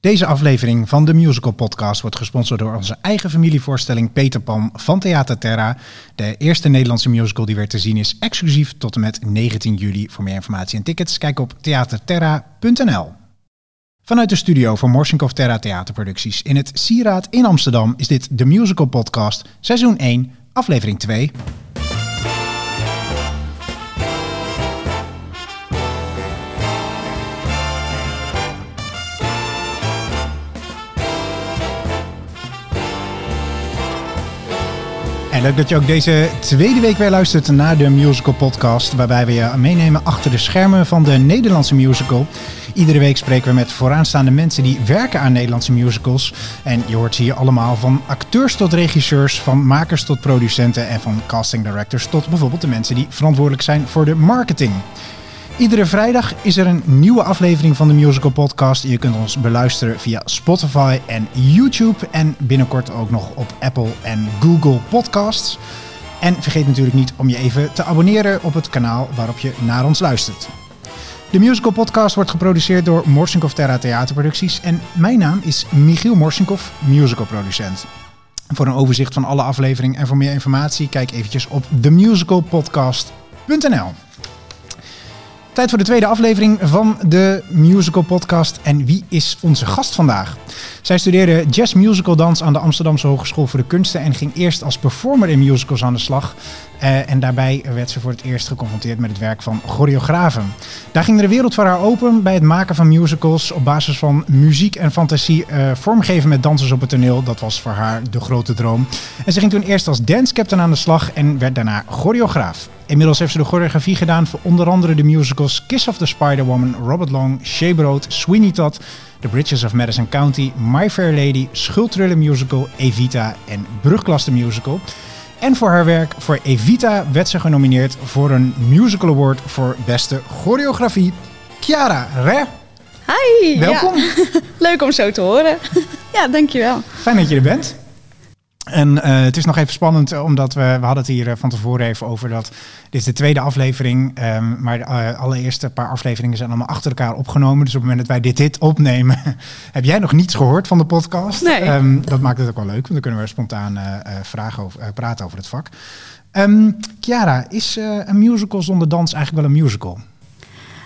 Deze aflevering van de Musical Podcast wordt gesponsord door onze eigen familievoorstelling Peter Pan van Theater Terra. De eerste Nederlandse musical die weer te zien is, exclusief tot en met 19 juli. Voor meer informatie en tickets, kijk op theaterterra.nl. Vanuit de studio van Morsinkov Terra Theaterproducties in het Sieraad in Amsterdam is dit de Musical Podcast, seizoen 1, aflevering 2. Leuk dat je ook deze tweede week weer luistert naar de Musical Podcast, waarbij we je meenemen achter de schermen van de Nederlandse musical. Iedere week spreken we met vooraanstaande mensen die werken aan Nederlandse musicals. En je hoort hier allemaal van acteurs tot regisseurs, van makers tot producenten en van casting directors tot bijvoorbeeld de mensen die verantwoordelijk zijn voor de marketing. Iedere vrijdag is er een nieuwe aflevering van de Musical Podcast. Je kunt ons beluisteren via Spotify en YouTube. En binnenkort ook nog op Apple en Google Podcasts. En vergeet natuurlijk niet om je even te abonneren op het kanaal waarop je naar ons luistert. De Musical Podcast wordt geproduceerd door Morsinkov Terra Theaterproducties. En mijn naam is Michiel Morsinkov, musicalproducent. Voor een overzicht van alle afleveringen en voor meer informatie kijk eventjes op themusicalpodcast.nl. Tijd voor de tweede aflevering van de Musical Podcast. En wie is onze gast vandaag? Zij studeerde jazz musical dans aan de Amsterdamse Hogeschool voor de Kunsten en ging eerst als performer in musicals aan de slag. Uh, en daarbij werd ze voor het eerst geconfronteerd met het werk van choreografen. Daar ging de wereld voor haar open bij het maken van musicals op basis van muziek en fantasie uh, vormgeven met dansers op het toneel. Dat was voor haar de grote droom. En ze ging toen eerst als dance captain aan de slag en werd daarna choreograaf. Inmiddels heeft ze de choreografie gedaan voor onder andere de musicals Kiss of the Spider-Woman, Robert Long, Shea Sweeney Todd, The Bridges of Madison County, My Fair Lady, Schuldthriller Musical, Evita en Brugklas de Musical. En voor haar werk voor Evita werd ze genomineerd voor een Musical Award voor beste choreografie. Chiara Re. Hi. Welkom. Ja. Leuk om zo te horen. ja, dankjewel. Fijn dat je er bent. En uh, het is nog even spannend, omdat we, we hadden het hier van tevoren even over dat dit is de tweede aflevering, um, maar de uh, allereerste paar afleveringen zijn allemaal achter elkaar opgenomen. Dus op het moment dat wij dit hit opnemen, heb jij nog niets gehoord van de podcast. Nee. Um, dat maakt het ook wel leuk, want dan kunnen we spontaan vragen over, praten over het vak. Um, Chiara, is een musical zonder dans eigenlijk wel een musical?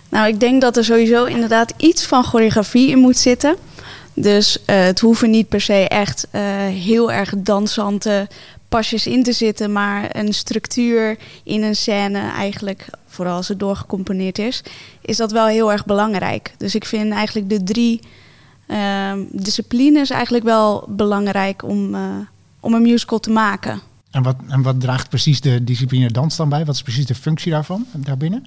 Nou, ik denk dat er sowieso inderdaad iets van choreografie in moet zitten. Dus uh, het hoeven niet per se echt uh, heel erg dansante pasjes in te zitten, maar een structuur in een scène eigenlijk, vooral als het doorgecomponeerd is, is dat wel heel erg belangrijk. Dus ik vind eigenlijk de drie uh, disciplines eigenlijk wel belangrijk om, uh, om een musical te maken. En wat, en wat draagt precies de discipline dans dan bij? Wat is precies de functie daarvan, daarbinnen?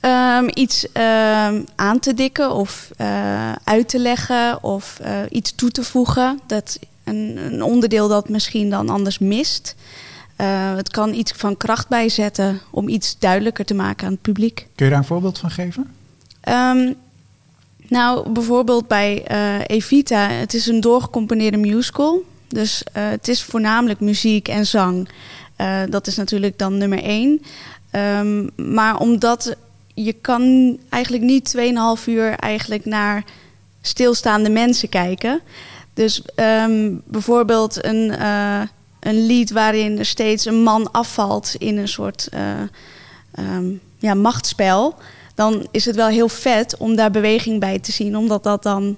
Um, iets um, aan te dikken of uh, uit te leggen of uh, iets toe te voegen. Dat een, een, onderdeel dat misschien dan anders mist. Uh, het kan iets van kracht bijzetten om iets duidelijker te maken aan het publiek. Kun je daar een voorbeeld van geven? Um, nou, bijvoorbeeld bij Evita. Het is een doorgecomponeerde musical. Dus het is voornamelijk muziek en zang. dat is natuurlijk dan nummer één. maar omdat je kan eigenlijk niet 2,5 uur eigenlijk naar stilstaande mensen kijken. Dus um, bijvoorbeeld een, uh, een lied waarin er steeds een man afvalt in een soort uh, um, ja, machtsspel. Dan is het wel heel vet om daar beweging bij te zien, omdat dat dan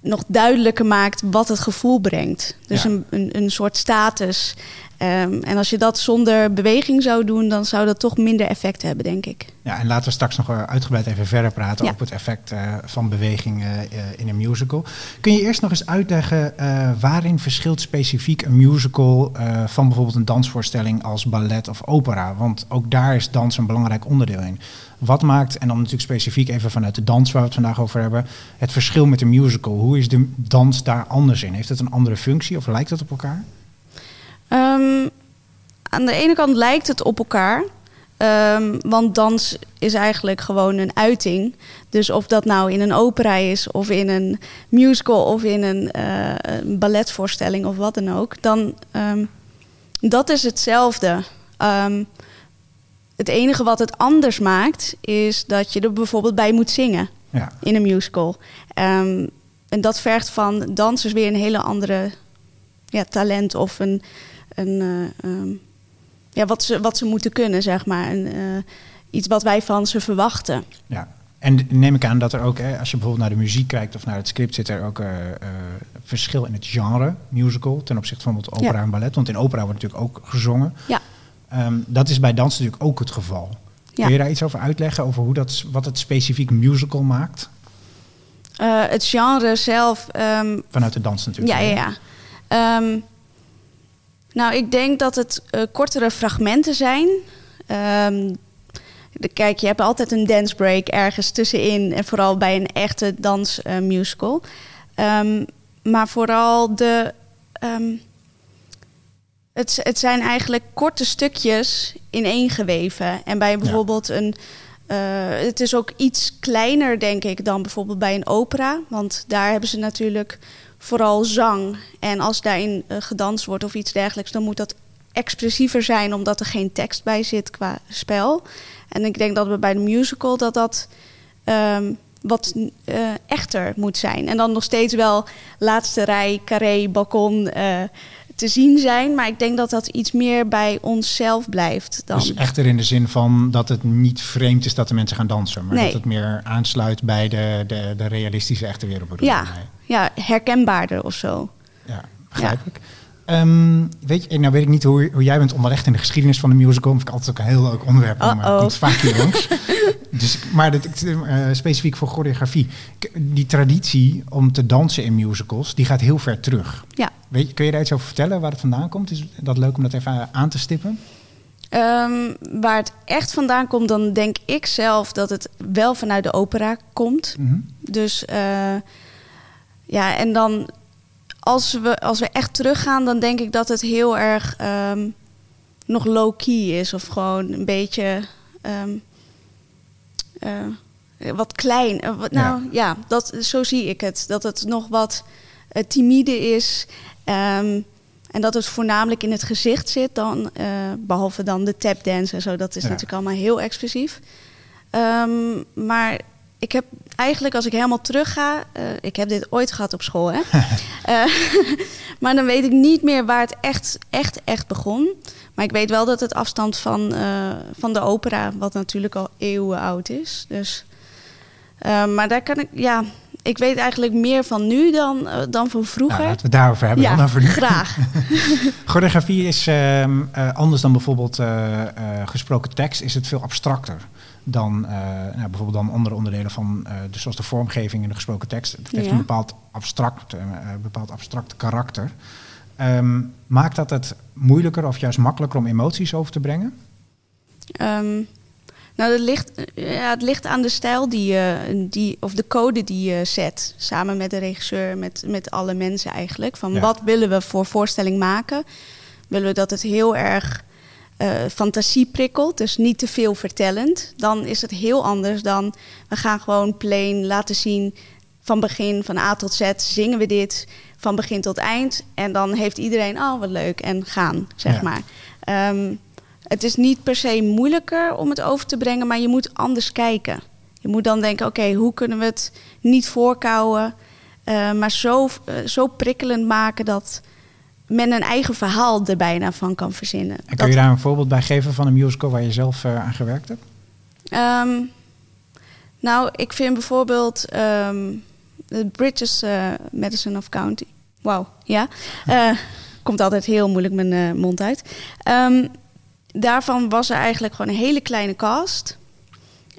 nog duidelijker maakt wat het gevoel brengt. Dus ja. een, een, een soort status. Um, en als je dat zonder beweging zou doen, dan zou dat toch minder effect hebben, denk ik. Ja, en laten we straks nog uitgebreid even verder praten ja. over het effect uh, van beweging uh, in een musical. Kun je eerst nog eens uitleggen uh, waarin verschilt specifiek een musical van bijvoorbeeld een dansvoorstelling als ballet of opera? Want ook daar is dans een belangrijk onderdeel in. Wat maakt, en dan natuurlijk specifiek even vanuit de dans waar we het vandaag over hebben, het verschil met een musical? Hoe is de dans daar anders in? Heeft het een andere functie of lijkt het op elkaar? Um, aan de ene kant lijkt het op elkaar. Um, want dans is eigenlijk gewoon een uiting. Dus of dat nou in een opera is, of in een musical, of in een, uh, een balletvoorstelling of wat dan ook, dan um, dat is hetzelfde. Um, het enige wat het anders maakt, is dat je er bijvoorbeeld bij moet zingen ja. in een musical. en dat vergt van dansers weer een hele andere ja, talent of een, een eh, ehm, ja, wat, ze, wat ze moeten kunnen, zeg maar. En, eh, iets wat wij van ze verwachten. Ja, en neem ik aan dat er ook, hè, als je bijvoorbeeld naar de muziek kijkt of naar het script, zit er ook uh, verschil in het genre musical ten opzichte van bijvoorbeeld opera en ballet. Want in opera wordt natuurlijk ook gezongen. Ja. Um, dat is bij dans natuurlijk ook het geval. Ja. Kun je daar iets over uitleggen, over hoe dat, wat het specifiek musical maakt? Uh, het genre zelf. Um, Vanuit de dans natuurlijk. Ja, ja. ja. Um, nou, ik denk dat het uh, kortere fragmenten zijn. Um, kijk, je hebt altijd een dance break ergens tussenin. En vooral bij een echte dansmusical. Uh, maar vooral de. het, het zijn eigenlijk korte stukjes ineengeweven. En bij bijvoorbeeld ja. een uh, het is ook iets kleiner, denk ik, dan bijvoorbeeld bij een opera. Want daar hebben ze natuurlijk vooral zang. En als daarin uh, gedanst wordt of iets dergelijks, dan moet dat expressiever zijn, omdat er geen tekst bij zit qua spel. En ik denk dat we bij de musical dat dat um, wat uh, echter moet zijn. En dan nog steeds wel laatste rij, carré, balkon te zien zijn. Maar ik denk dat dat iets meer bij onszelf blijft. Dan. Dus echter in de zin van dat het niet vreemd is dat de mensen gaan dansen. Maar nee. dat het meer aansluit bij de, de, de realistische echte wereld. Ja, ja, herkenbaarder of zo. Ja, begrijp ja. ik. Um, weet je, nou weet ik niet hoe, hoe jij bent onderlegd in de geschiedenis van de musical. Vind ik altijd ook een heel leuk onderwerp. Uh -oh. komt vaak hier langs. dus, maar dit, uh, specifiek voor choreografie. Die traditie om te dansen in musicals, die gaat heel ver terug. Ja. Weet kun je daar iets over vertellen waar het vandaan komt? Is dat leuk om dat even aan te stippen? Um, waar het echt vandaan komt, dan denk ik zelf dat het wel vanuit de opera komt. Mm -hmm. Dus uh, ja, en dan als we, als we echt teruggaan, dan denk ik dat het heel erg um, nog low-key is. Of gewoon een beetje um, uh, wat klein. Uh, wat, nou ja, ja dat, zo zie ik het. Dat het nog wat timide is. Um, en dat het voornamelijk in het gezicht zit, dan, behalve dan de tapdance en zo. Dat is ja. natuurlijk allemaal heel expressief. maar ik heb eigenlijk, als ik helemaal terug ga, uh, ik heb dit ooit gehad op school, hè? uh, maar dan weet ik niet meer waar het echt, echt, echt begon. Maar ik weet wel dat het afstand van, van de opera, wat natuurlijk al eeuwen oud is. Dus, maar daar kan ik, ja, ik weet eigenlijk meer van nu dan, dan van vroeger. Nou, laten we het daarover hebben. Ja, dan over nu. graag. Choreografie is anders dan bijvoorbeeld gesproken tekst, is het veel abstracter dan nou, bijvoorbeeld dan andere onderdelen van, dus zoals de vormgeving in de gesproken tekst. Het heeft Ja. een bepaald abstract, bepaald abstract karakter. Um, maakt dat het moeilijker of juist makkelijker om emoties over te brengen? Um, nou, het ligt, ja, het ligt aan de stijl die je, die, of de code die je zet. Samen met de regisseur, met, met alle mensen eigenlijk. Van Ja. wat willen we voor voorstelling maken? Willen we dat het heel erg uh, fantasie prikkelt, dus niet te veel vertellend, dan is het heel anders dan we gaan gewoon plain laten zien van begin, van A tot Z, zingen we dit van begin tot eind. En dan heeft iedereen, oh wat leuk, en gaan, zeg Ja. maar. Um, het is niet per se moeilijker om het over te brengen, maar je moet anders kijken. Je moet dan denken, oké, hoe kunnen we het niet voorkouwen, uh, maar zo, uh, zo prikkelend maken dat men een eigen verhaal er bijna van kan verzinnen. En kun je daar een voorbeeld bij geven van een musical waar je zelf uh, aan gewerkt hebt? Ehm, nou, ik vind bijvoorbeeld de British uh, Medicine of County. Wauw, ja. Komt altijd heel moeilijk mijn mond uit. Um, daarvan was er eigenlijk gewoon een hele kleine cast.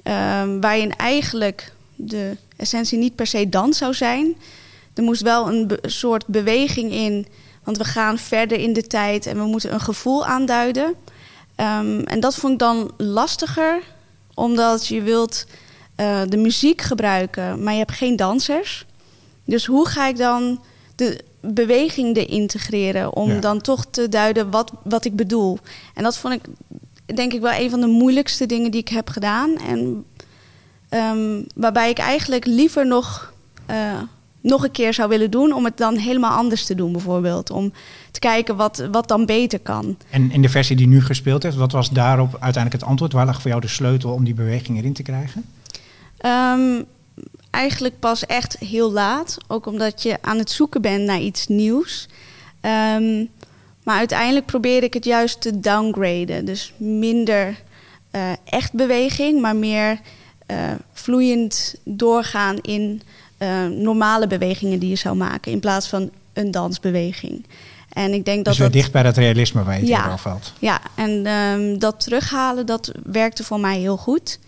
Um, waarin eigenlijk de essentie niet per se dans zou zijn. Er moest wel een soort beweging in. Want we gaan verder in de tijd en we moeten een gevoel aanduiden. Um, en dat vond ik dan lastiger, omdat je wilt uh, de muziek gebruiken, maar je hebt geen dansers. Dus hoe ga ik dan de beweging erin integreren om Ja. dan toch te duiden wat, wat ik bedoel? En dat vond ik denk ik wel een van de moeilijkste dingen die ik heb gedaan. En um, waarbij ik eigenlijk liever nog, uh, nog een keer zou willen doen om het dan helemaal anders te doen, bijvoorbeeld. Om te kijken wat, wat dan beter kan. En in de versie die nu gespeeld heeft, wat was daarop uiteindelijk het antwoord? Waar lag voor jou de sleutel om die beweging erin te krijgen? Um, eigenlijk pas echt heel laat. Ook omdat je aan het zoeken bent naar iets nieuws. Ehm, maar uiteindelijk probeer ik het juist te downgraden. Dus minder uh, echt beweging, maar meer uh, vloeiend doorgaan in uh, normale bewegingen die je zou maken. In plaats van een dansbeweging. En ik denk dat dus dat dicht bij dat realisme waar je het ja, al valt. Ja, en um, dat terughalen, dat werkte voor mij heel goed.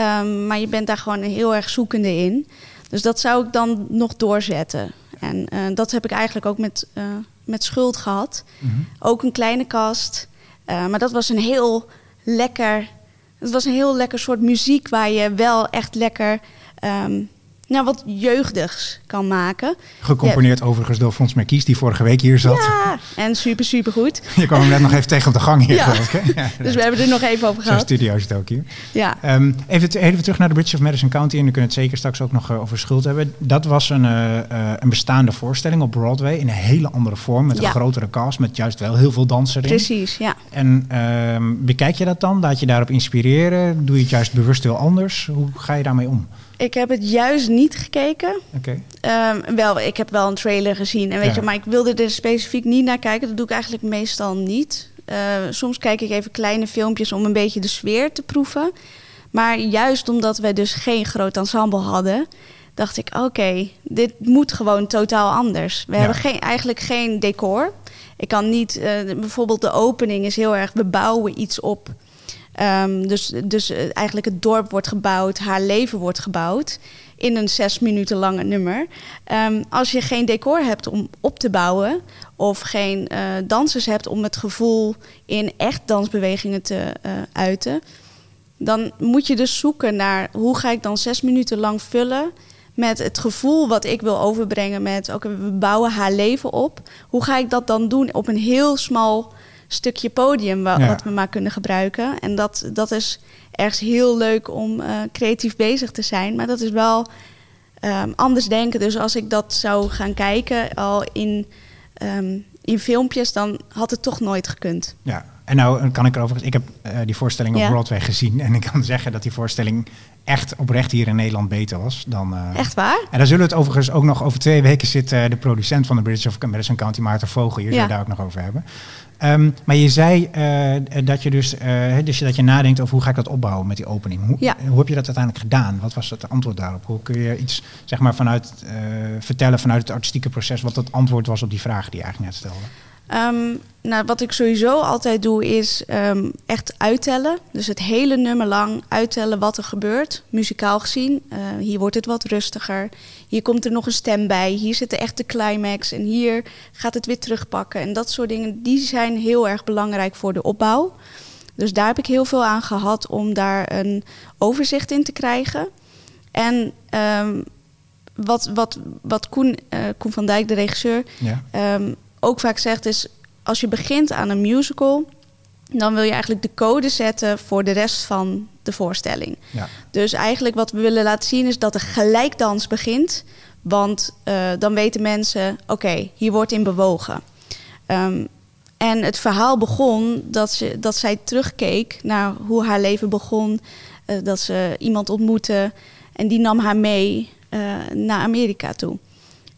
Um, maar je bent daar gewoon heel erg zoekende in. Dus dat zou ik dan nog doorzetten. En uh, dat heb ik eigenlijk ook met, uh, met schuld gehad. Mhm. Ook een kleine kast. Uh, maar dat was een heel lekker. Het was een heel lekker soort muziek waar je wel echt lekker. Um, nou, wat jeugdigs kan maken. Gecomponeerd ja. overigens door Fons Merkies, die vorige week hier zat. Ja, en super, super goed. Je kwam hem net nog even tegen op de gang hier, ja. geloof ik. Ja, dus we hebben er nog even over gehad. studio zit ook hier. Ja. Um, even, even terug naar de Bridge of Madison County. En dan kunnen we het zeker straks ook nog uh, over schuld hebben. Dat was een, uh, uh, een bestaande voorstelling op Broadway. In een hele andere vorm. Met een grotere cast. Met juist wel heel veel dansers in. Precies, ja. En um, bekijk je dat dan? Laat je daarop inspireren? Doe je het juist bewust heel anders? Hoe ga je daarmee om? Ik heb het juist niet gekeken. Oké. Um, wel, ik heb wel een trailer gezien. En weet Ja. je, maar ik wilde er specifiek niet naar kijken. Dat doe ik eigenlijk meestal niet. Uh, soms kijk ik even kleine filmpjes om een beetje de sfeer te proeven. Maar juist omdat we dus geen groot ensemble hadden, dacht ik: oké, dit moet gewoon totaal anders. We Ja. hebben geen, eigenlijk geen decor. Ik kan niet, uh, bijvoorbeeld de opening is heel erg, we bouwen iets op. Um, dus dus uh, eigenlijk het dorp wordt gebouwd, haar leven wordt gebouwd in een zes minuten lange nummer. Um, als je geen decor hebt om op te bouwen of geen uh, dansers hebt om het gevoel in echt dansbewegingen te uh, uiten, dan moet je dus zoeken naar hoe ga ik dan zes minuten lang vullen met het gevoel wat ik wil overbrengen met oké, we bouwen haar leven op. Hoe ga ik dat dan doen op een heel smal stukje podium wa- Ja. wat we maar kunnen gebruiken. En dat, dat is ergens heel leuk om uh, creatief bezig te zijn. Maar dat is wel um, anders denken. Dus als ik dat zou gaan kijken al in, um, in filmpjes, dan had het toch nooit gekund. Ja, en nou kan ik erover. Ik heb uh, die voorstelling op. Broadway gezien. En ik kan zeggen dat die voorstelling echt oprecht hier in Nederland beter was dan. Uh, Echt waar? En daar zullen we het overigens ook nog over twee weken zit uh, de producent van de Bridge of Madison County, Maarten Vogel. Hier Ja. zullen we daar ook nog over hebben. Um, maar je zei uh, dat je dus, uh, dus dat je nadenkt over hoe ga ik dat opbouwen met die opening. Hoe, Ja. hoe heb je dat uiteindelijk gedaan? Wat was het antwoord daarop? Hoe kun je iets zeg maar, vanuit, uh, vertellen vanuit het artistieke proces wat het antwoord was op die vraag die je eigenlijk net stelde? Um, nou, wat ik sowieso altijd doe is um, echt uittellen. Dus het hele nummer lang uittellen wat er gebeurt, muzikaal gezien. Uh, hier wordt het wat rustiger. Hier komt er nog een stem bij. Hier zit de echte climax. En hier gaat het weer terugpakken. En dat soort dingen, die zijn heel erg belangrijk voor de opbouw. Dus daar heb ik heel veel aan gehad om daar een overzicht in te krijgen. En um, wat, wat, wat Koen, uh, Koen van Dijk, de regisseur, ja. um, ook vaak zegt is... als je begint aan een musical... dan wil je eigenlijk de code zetten voor de rest van de voorstelling. Ja. Dus eigenlijk wat we willen laten zien is dat de gelijkdans begint. Want uh, dan weten mensen, oké, okay, hier wordt in bewogen. Um, en het verhaal begon dat, ze, dat zij terugkeek naar hoe haar leven begon. Uh, dat ze iemand ontmoette en die nam haar mee uh, naar Amerika toe.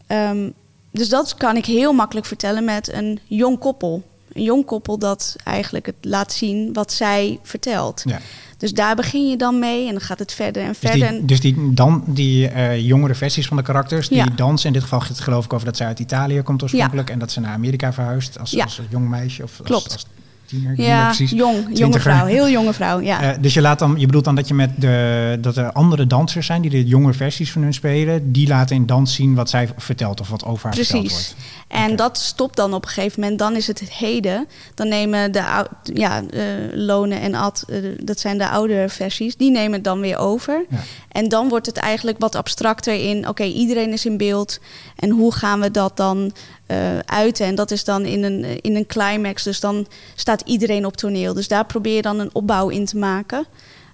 Um, dus dat kan ik heel makkelijk vertellen met een jong koppel. Een jong koppel dat eigenlijk het laat zien wat zij vertelt. Ja. Dus daar begin je dan mee en dan gaat het verder en verder. Dus die, dus die, dan, die uh, jongere versies van de karakters, die Ja. dansen. In dit geval geloof ik over dat zij uit Italië komt oorspronkelijk. En dat ze naar Amerika verhuist als, als jong meisje of als, Klopt. als tiener. ja, precies. jong, jonge vrouw, heel jonge vrouw. Ja. Eh, dus je, laat dan, je bedoelt dan dat je met de, dat er andere dansers zijn die de jonge versies van hun spelen, die laten in dans zien wat zij vertelt of wat over haar verteld Precies. wordt. En dat stopt dan op een gegeven moment. Dan is het het heden. Dan nemen de ja, eh, Lonen en Ad, eh, dat zijn de oudere versies, die nemen het dan weer over. Ja. En dan wordt het eigenlijk wat abstracter in. Oké, iedereen is in beeld. En hoe gaan we dat dan eh, uiten? En dat is dan in een, in een climax. Dus dan staat iedereen op toneel. Dus daar probeer je dan een opbouw in te maken.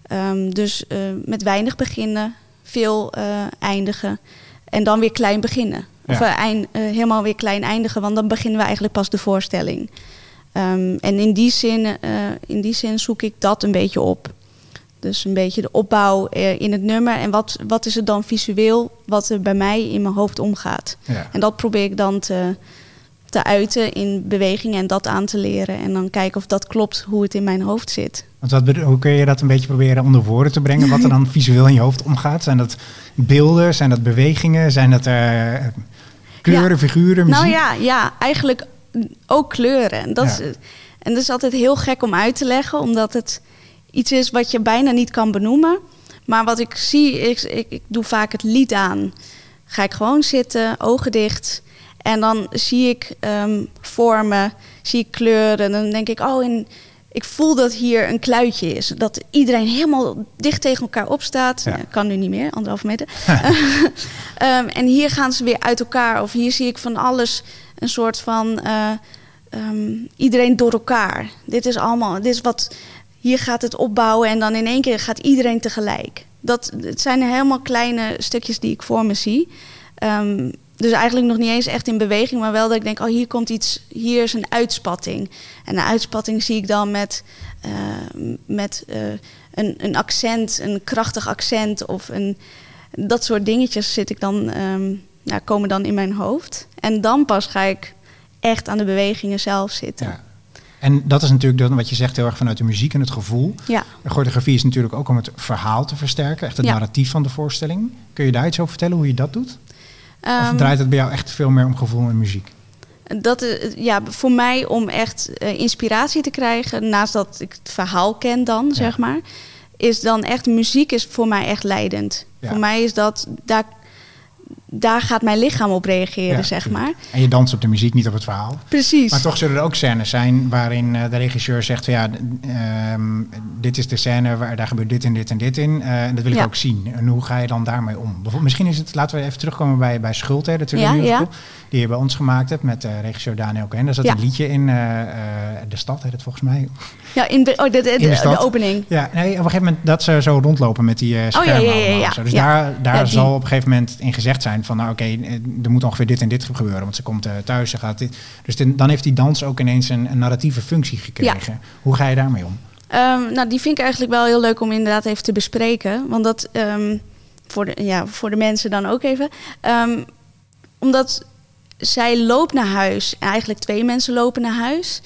Ehm, dus eh, met weinig beginnen, veel eh, eindigen. En dan weer klein beginnen. Of Ja. eind, helemaal weer klein eindigen, want dan beginnen we eigenlijk pas de voorstelling. Ehm, en in die, zin, in die zin zoek ik dat een beetje op. Dus een beetje de opbouw eh, in het nummer. En wat, wat is het dan visueel wat er bij mij in mijn hoofd omgaat. Ja. En dat probeer ik dan te, te uiten in bewegingen en dat aan te leren. En dan kijken of dat klopt hoe het in mijn hoofd zit. Want wat, hoe kun je dat een beetje proberen onder woorden te brengen? Wat er dan visueel in je hoofd omgaat? Zijn dat beelden? Zijn dat bewegingen? Zijn dat eh, kleuren, Ja. figuren, muziek? Nou ja, ja, eigenlijk ook kleuren. En dat, Ja. is, en dat is altijd heel gek om uit te leggen, omdat het iets is wat je bijna niet kan benoemen. Maar wat ik zie, is, ik, ik doe vaak het lied aan. Ga ik gewoon zitten, ogen dicht. En dan zie ik ehm, vormen, zie ik kleuren. En dan denk ik, oh, in, ik voel dat hier een kluitje is. Dat iedereen helemaal dicht tegen elkaar opstaat. Ja. Ja. Kan nu niet meer, anderhalve meter. Ehm, en hier gaan ze weer uit elkaar. Of hier zie ik van alles een soort van eh, ehm, iedereen door elkaar. Dit is allemaal, dit is wat, hier gaat het opbouwen en dan in één keer gaat iedereen tegelijk. Dat, het zijn helemaal kleine stukjes die ik voor me zie. Ehm, dus eigenlijk nog niet eens echt in beweging, maar wel dat ik denk, oh hier komt iets, hier is een uitspatting. En een uitspatting zie ik dan met, eh, met eh, een, een accent, een krachtig accent of een, dat soort dingetjes zit ik dan, ehm, ja, komen dan in mijn hoofd. En dan pas ga ik echt aan de bewegingen zelf zitten. En dat is natuurlijk dan wat je zegt heel erg vanuit de muziek en het gevoel. Ja. De choreografie is natuurlijk ook om het verhaal te versterken. Echt het Ja. narratief van de voorstelling. Kun je daar iets over vertellen hoe je dat doet? of Ehm, draait het bij jou echt veel meer om gevoel en muziek? Dat is ja, voor mij om echt eh, inspiratie te krijgen, naast dat ik het verhaal ken dan, Ja. zeg maar, is dan echt muziek is voor mij echt leidend. Voor mij is dat, daar, daar gaat mijn lichaam op reageren, Ja, zeg maar. En je danst op de muziek, niet op het verhaal. Precies. Maar toch zullen er ook scènes zijn waarin eh, de regisseur zegt van ja, ehm, dit is de scène waar daar gebeurt dit en dit en dit in. eh, en dat wil ik Ja. ook zien. En hoe ga je dan daarmee om? Bijvoorbeeld, misschien is het, laten we even terugkomen bij, bij Schuld, hè, de Ja, musical, ja. die je bij ons gemaakt hebt met eh, regisseur Daniel Cohen. Daar zat Ja. een liedje in, De Stad heet het volgens mij. ja, in de, oh, de, de, In de de, de stad. opening. Ja, nee, op een gegeven moment dat ze zo rondlopen met die ja, schermen ja, ja, ja. en zo. Dus Ja. daar, daar Ja, zal op een gegeven moment in gezegd zijn van... nou oké, eh, er moet ongeveer dit en dit gebeuren. Want ze komt eh, thuis, ze gaat dit... Dus dan heeft die dans ook ineens een, een narratieve functie gekregen. Hoe ga je daarmee om? Ehm, nou, die vind ik eigenlijk wel heel leuk om inderdaad even te bespreken. Want dat, ehm, voor, de, ja, voor de mensen dan ook even. Ehm, omdat zij loopt naar huis. En eigenlijk twee mensen lopen naar huis.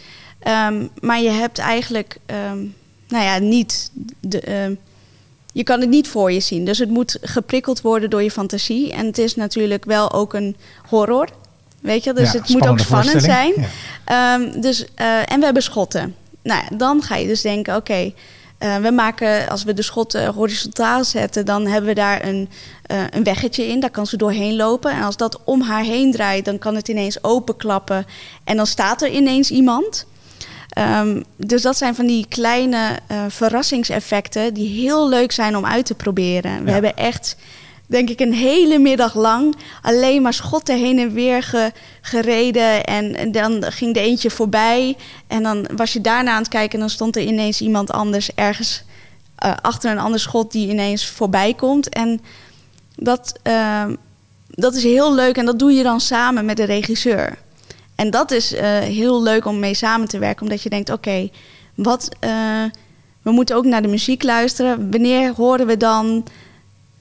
Maar je hebt eigenlijk, nou ja, niet... De, je kan het niet voor je zien. Dus het moet geprikkeld worden door je fantasie. En het is natuurlijk wel ook een horror. Weet je, dus Ja, het moet ook spannend zijn. Ja. Ehm, dus, eh, en we hebben schotten. Nou, dan ga je dus denken, oké, eh, we maken, als we de schotten horizontaal zetten, dan hebben we daar een, eh, een weggetje in. Daar kan ze doorheen lopen. En als dat om haar heen draait, dan kan het ineens openklappen. En dan staat er ineens iemand. Ehm, dus dat zijn van die kleine eh, verrassingseffecten die heel leuk zijn om uit te proberen. We Ja. hebben echt, denk ik, een hele middag lang alleen maar schotten heen en weer ge- gereden. En, en dan ging de eentje voorbij. En dan was je daarna aan het kijken en dan stond er ineens iemand anders ergens eh, achter een ander schot die ineens voorbij komt. En dat, ehm, dat is heel leuk en dat doe je dan samen met de regisseur. En dat is eh, heel leuk om mee samen te werken, omdat je denkt: oké, wat. eh, we moeten ook naar de muziek luisteren. Wanneer horen we dan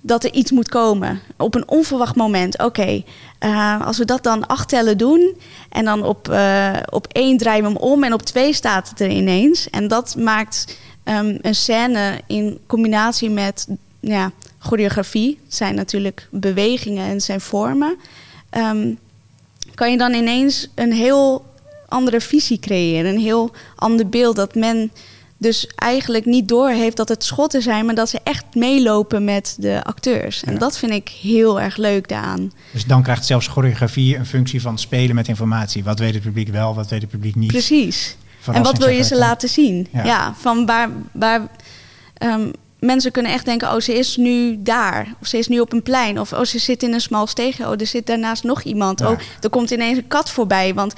dat er iets moet komen? Op een onverwacht moment. Oké, eh, als we dat dan acht tellen doen. En dan op, op één draaien we hem om. En op twee staat het er ineens. En dat maakt ehm, een scène in combinatie met ja, choreografie. Zijn natuurlijk bewegingen en zijn vormen. Ehm, kan je dan ineens een heel andere visie creëren. Een heel ander beeld. Dat men dus eigenlijk niet doorheeft dat het schotten zijn, maar dat ze echt meelopen met de acteurs. En Ja. dat vind ik heel erg leuk daaraan. Dus dan krijgt zelfs choreografie een functie van spelen met informatie. Wat weet het publiek wel, wat weet het publiek niet. Precies. En wat wil je ze laten zien? Ja. Ja, van waar, waar ehm, mensen kunnen echt denken: oh, ze is nu daar. Of ze is nu op een plein. Of oh, ze zit in een smal steegje. Oh, er zit daarnaast nog iemand. Ja. Oh, er komt ineens een kat voorbij. Want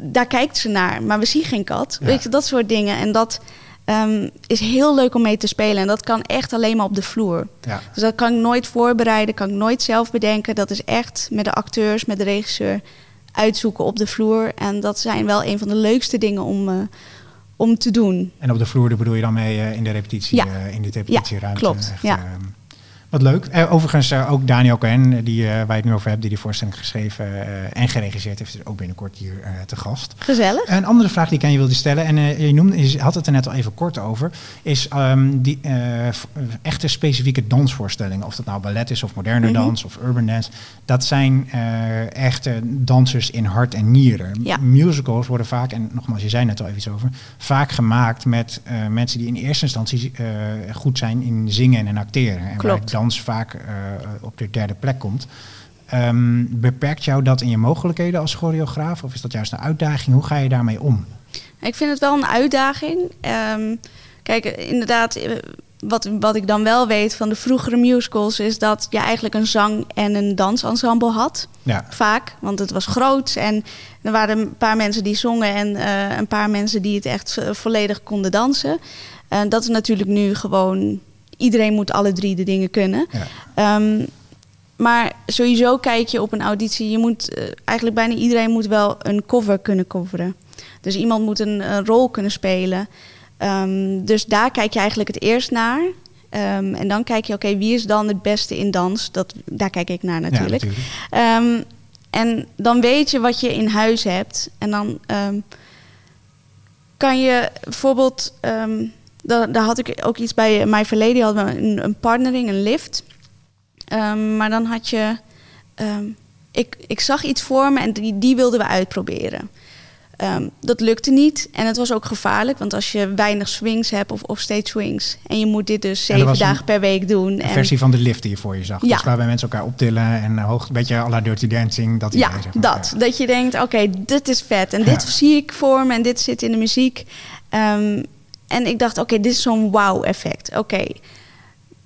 daar kijkt ze naar, maar we zien geen kat. Ja. Weet je, dat soort dingen. En dat ehm, is heel leuk om mee te spelen. En dat kan echt alleen maar op de vloer. Ja. Dus dat kan ik nooit voorbereiden, kan ik nooit zelf bedenken. Dat is echt met de acteurs, met de regisseur uitzoeken op de vloer. En dat zijn wel een van de leukste dingen om, eh, om te doen. En op de vloer bedoel je dan mee eh, in de repetitie, Ja. eh, in de repetitieruimte? klopt, Echt, ja. Eh, wat leuk. Eh, overigens eh, ook Daniel Cohen, die, eh, waar het nu over hebt, die die voorstelling geschreven eh, en geregisseerd heeft, is ook binnenkort hier eh, te gast. Gezellig. Een andere vraag die ik aan je wilde stellen, en eh, je, noemde, je had het er net al even kort over, is ehm, die eh, eh, echte specifieke dansvoorstellingen. Of dat nou ballet is of moderne Mhm. dans of urban dance. Dat zijn eh, echte dansers in hart en nieren. Ja. Musicals worden vaak, en nogmaals, je zei net al even iets over, vaak gemaakt met eh, mensen die in eerste instantie eh, goed zijn in zingen en acteren. En Klopt. Vaak eh, op de derde plek komt. Ehm, beperkt jou dat in je mogelijkheden als choreograaf? Of is dat juist een uitdaging? Hoe ga je daarmee om? Ik vind het wel een uitdaging. Ehm, kijk, inderdaad, eh, wat, wat ik dan wel weet van de vroegere musicals... is dat je eigenlijk een zang- en een dansensemble had. Ja, Vaak, want het was groot. En er waren een paar mensen die zongen... en eh, een paar mensen die het echt volledig konden dansen. En dat is natuurlijk nu gewoon... Iedereen moet alle drie de dingen kunnen. ja. Ehm, maar sowieso kijk je op een auditie. Je moet eh, eigenlijk bijna iedereen moet wel een cover kunnen coveren. Dus iemand moet een, een rol kunnen spelen. Ehm, dus daar kijk je eigenlijk het eerst naar. Ehm, en dan kijk je, oké, wie is dan het beste in dans? Dat, daar kijk ik naar natuurlijk. Ja, natuurlijk. En dan weet je wat je in huis hebt. En dan kan je bijvoorbeeld... daar, daar had ik ook iets bij Fair Lady. Hadden we een, een partnering, een lift. Ehm, maar dan had je... ehm, ik, ik zag iets voor me en die, die wilden we uitproberen. Ehm, dat lukte niet en het was ook gevaarlijk. Want als je weinig swings hebt of, of stage swings... en je moet dit dus zeven dagen per week doen... Een en versie van de lift die je voor je zag. Ja. Dus waarbij mensen elkaar optillen en eh, hoog, een beetje à la Dirty Dancing. Dat Ja, idee, zeg maar. dat. Dat je denkt, oké, dit is vet. En dit zie ik voor me en dit zit in de muziek. Ehm, en ik dacht, oké, dit is zo'n wow-effect. Oké.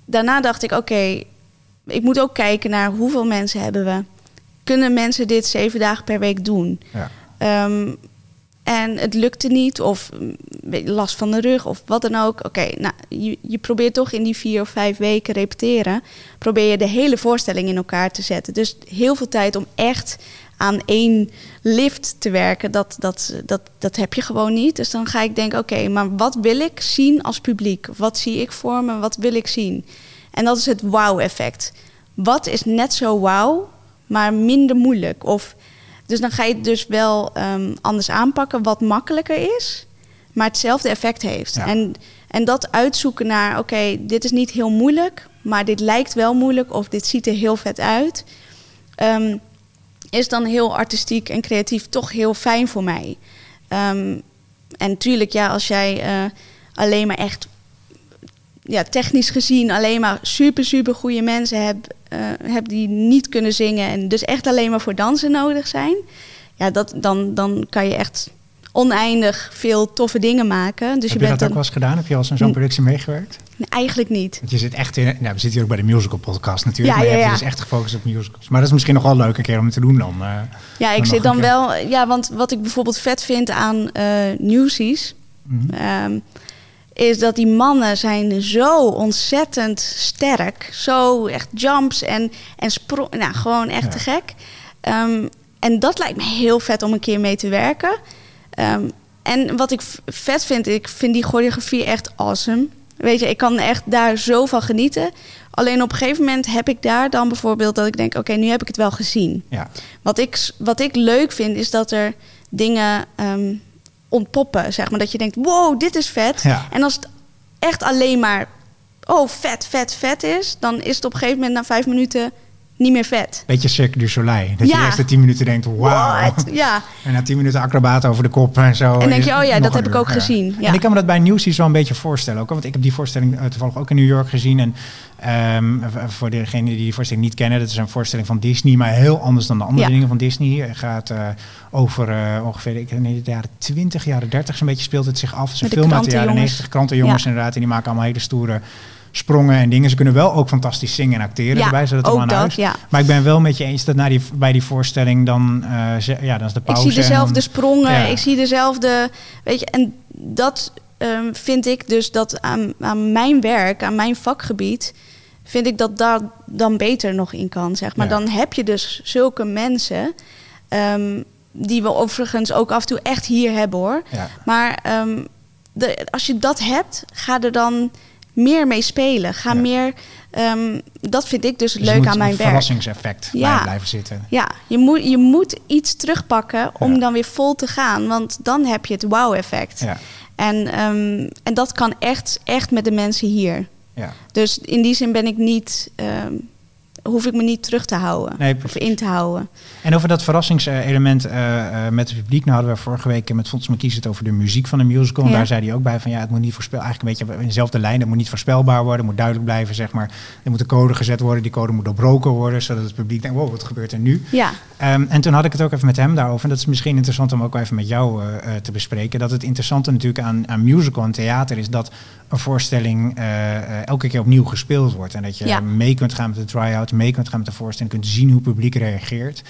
Daarna dacht ik, oké, ik moet ook kijken naar hoeveel mensen hebben we. Kunnen mensen dit zeven dagen per week doen? Ja. Ehm, en het lukte niet, of mm, last van de rug, of wat dan ook. Oké, nou, je, je probeert toch in die vier of vijf weken repeteren... probeer je de hele voorstelling in elkaar te zetten. Dus heel veel tijd om echt aan één lift te werken, dat, dat, dat, dat heb je gewoon niet. Dus dan ga ik denken, oké, maar wat wil ik zien als publiek? Wat zie ik voor me? Wat wil ik zien? En dat is het wow-effect. Wat is net zo wow, maar minder moeilijk? Of... Dus dan ga je het dus wel ehm, anders aanpakken, wat makkelijker is, maar hetzelfde effect heeft. Ja. En, en dat uitzoeken naar, oké, dit is niet heel moeilijk, maar dit lijkt wel moeilijk of dit ziet er heel vet uit, ehm, is dan heel artistiek en creatief toch heel fijn voor mij. Ehm, en natuurlijk, ja, als jij eh, alleen maar echt ja, technisch gezien alleen maar super, super goede mensen hebt, eh, hebt die niet kunnen zingen en dus echt alleen maar voor dansen nodig zijn, ja, dat, dan, dan kan je echt oneindig veel toffe dingen maken. Dus Heb je je bent dat ook wel eens gedaan? Heb je al eens aan zo'n productie meegewerkt? Nee, eigenlijk niet. Want je zit echt in... Nou, we zitten hier ook bij de musical podcast natuurlijk. Ja, maar je hebt ja. dus echt gefocust op musicals. Maar dat is misschien nog wel leuk een keer om te doen dan. eh. Ja, ik zit dan keer. wel. Ja, want wat ik bijvoorbeeld vet vind aan eh newsies. Mhm. ehm, is dat die mannen zijn zo ontzettend sterk. Zo echt jumps en, en sprong. Nou, gewoon echt te gek. Ehm, en dat lijkt me heel vet om een keer mee te werken. Ehm, en wat ik vet vind, ik vind die choreografie echt awesome. Weet je, ik kan echt daar zo van genieten. Alleen op een gegeven moment heb ik daar dan bijvoorbeeld dat ik denk: oké, nu heb ik het wel gezien. Ja. Wat ik, wat ik leuk vind, is dat er dingen ehm, ontpoppen. Zeg maar dat je denkt: wow, dit is vet. Ja. En als het echt alleen maar oh, vet, vet, vet is, dan is het op een gegeven moment na vijf minuten niet meer vet. Beetje Cirque du Soleil. Dat je Ja. de eerste tien minuten denkt, wauw. Ja. En na tien minuten acrobaat over de kop en zo. En denk je, oh ja, dat heb ik ook gezien, ja. En ik kan me dat bij Newsies wel een beetje voorstellen. Ook, want ik heb die voorstelling eh, toevallig ook in New York gezien. En ehm, v- voor degenen die die voorstelling niet kennen, dat is een voorstelling van Disney, maar heel anders dan de andere dingen van Disney. Het gaat eh, over eh, ongeveer, ik niet, de jaren 20, jaren 30 zo'n beetje speelt het zich af. Het is een de film uit de jaren krantenjongens. 90, krantenjongens inderdaad. En die maken allemaal hele stoere sprongen en dingen. Ze kunnen wel ook fantastisch zingen en acteren Ja, erbij, zodat het ook dat, ja. Maar ik ben wel met je eens dat na die, bij die voorstelling dan, eh, ze- ja, dan is de Ik pauze. zie en dan- dezelfde sprongen, Ja. ik zie dezelfde, weet je, en dat ehm, vind ik dus dat aan, aan mijn werk, aan mijn vakgebied, vind ik dat daar dan beter nog in kan, zeg maar. Ja. Dan heb je dus zulke mensen, ehm, die we overigens ook af en toe echt hier hebben hoor. Maar ehm, de, als je dat hebt, ga er dan meer mee spelen. Ga Ja. meer. ehm, dat vind ik dus Dus leuk aan mijn werk. verrassingseffect Ja. blijven zitten. Ja, je moet, je moet iets terugpakken om Ja. dan weer vol te gaan. Want dan heb je het wow-effect. Ja, En, ehm, en dat kan echt, echt met de mensen hier. ja. Dus in die zin ben ik niet, ehm, hoef ik me niet terug te houden Nee, of in te houden. En over dat verrassingselement eh, eh, met het publiek. Nou hadden we vorige week met Fons McKies het over de muziek van de musical. En daar zei hij ook bij van ja, het moet niet voorspel. Eigenlijk een beetje in dezelfde lijn. Het moet niet voorspelbaar worden. Het moet duidelijk blijven, zeg maar. Er moet een code gezet worden. Die code moet doorbroken worden. Zodat het publiek denkt, wow, wat gebeurt er nu? Ja, Ehm, en toen had ik het ook even met hem daarover. En dat is misschien interessant om ook even met jou eh, eh, te bespreken. Dat het interessante natuurlijk aan, aan musical en theater is dat een voorstelling eh, eh, elke keer opnieuw gespeeld wordt. En dat je Ja. mee kunt gaan met de try-out, mee kunt gaan met de voorstelling, kunt zien hoe het publiek reageert.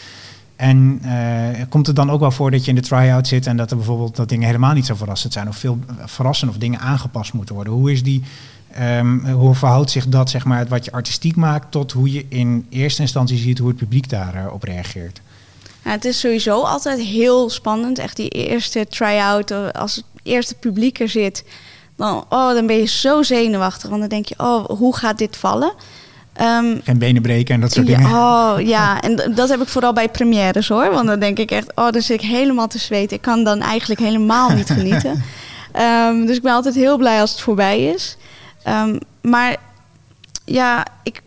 En eh, komt het dan ook wel voor dat je in de try-out zit en dat er bijvoorbeeld dat dingen helemaal niet zo verrassend zijn of veel verrassend of dingen aangepast moeten worden? Hoe is die, ehm, hoe verhoudt zich dat, zeg maar, wat je artistiek maakt tot hoe je in eerste instantie ziet hoe het publiek daarop op reageert? Het is sowieso altijd heel spannend. Echt die eerste try-out, eh, als het eerste publiek er zit, oh, dan ben je zo zenuwachtig. Want dan denk je, oh, hoe gaat dit vallen? Ehm, Geen benen breken en dat soort ja, dingen. oh ja, en dat heb ik vooral bij premières hoor. Want dan denk ik echt, oh, dan zit ik helemaal te zweten. Ik kan dan eigenlijk helemaal niet genieten. Ehm, dus ik ben altijd heel blij als het voorbij is. Ehm, maar ja, ik,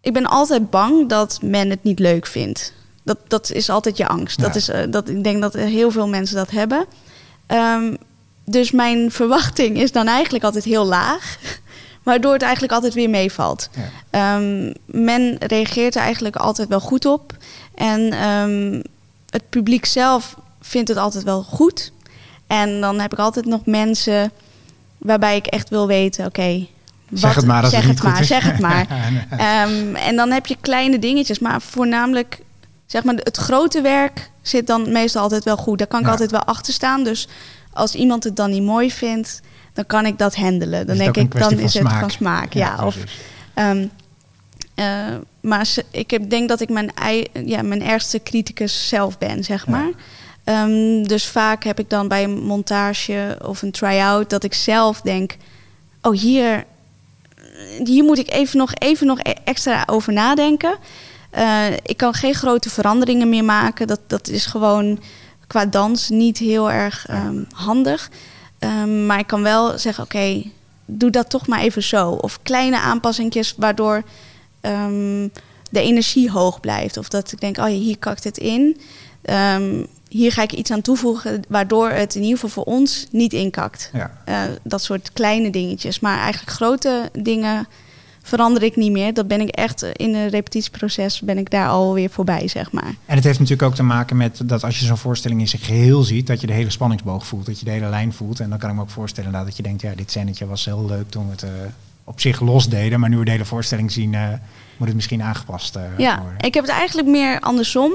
ik ben altijd bang dat men het niet leuk vindt. Dat, dat is altijd je angst. Ja. Dat is, eh, dat, ik denk dat heel veel mensen dat hebben. Dus mijn verwachting is dan eigenlijk altijd heel laag. Waardoor het eigenlijk altijd weer meevalt. Ja. Ehm, men reageert er eigenlijk altijd wel goed op. En ehm, het publiek zelf vindt het altijd wel goed. En dan heb ik altijd nog mensen waarbij ik echt wil weten: oké. Zeg wat- het maar als zeg het maar, zeg het maar. En dan heb je kleine dingetjes, maar voornamelijk, zeg maar, het grote werk zit dan meestal altijd wel goed. Daar kan ik Ja. altijd wel achter staan. Dus als iemand het dan niet mooi vindt, dan kan ik dat handelen. Dan denk ik, dan is het smaak? van smaak. Ja, of, ehm, eh, maar ik heb, denk dat ik mijn, ei, ja, mijn ergste criticus zelf ben, zeg Ja. maar. Ehm, dus vaak heb ik dan bij een montage of een try-out dat ik zelf denk: oh, hier, hier moet ik even nog, even nog e- extra over nadenken. Eh, ik kan geen grote veranderingen meer maken. Dat, dat is gewoon qua dans niet heel erg ehm, handig. Ehm, maar ik kan wel zeggen: oké, doe dat toch maar even zo. Of kleine aanpassingjes waardoor ehm, de energie hoog blijft. Of dat ik denk: oh ja, hier kakt het in. Ehm, hier ga ik iets aan toevoegen waardoor het in ieder geval voor ons niet inkakt. Ja. Eh, dat soort kleine dingetjes. Maar eigenlijk grote dingen verander ik niet meer. Dat ben ik echt eh, in een repetitieproces ben ik daar alweer voorbij, zeg maar. En het heeft natuurlijk ook te maken met dat als je zo'n voorstelling in zijn geheel ziet, dat je de hele spanningsboog voelt, dat je de hele lijn voelt. En dan kan ik me ook voorstellen dat je denkt, ja, dit scènetje was heel leuk toen we het eh, op zich los deden, maar nu we de hele voorstelling zien, eh, moet het misschien aangepast Ja, worden. ik heb het eigenlijk meer andersom.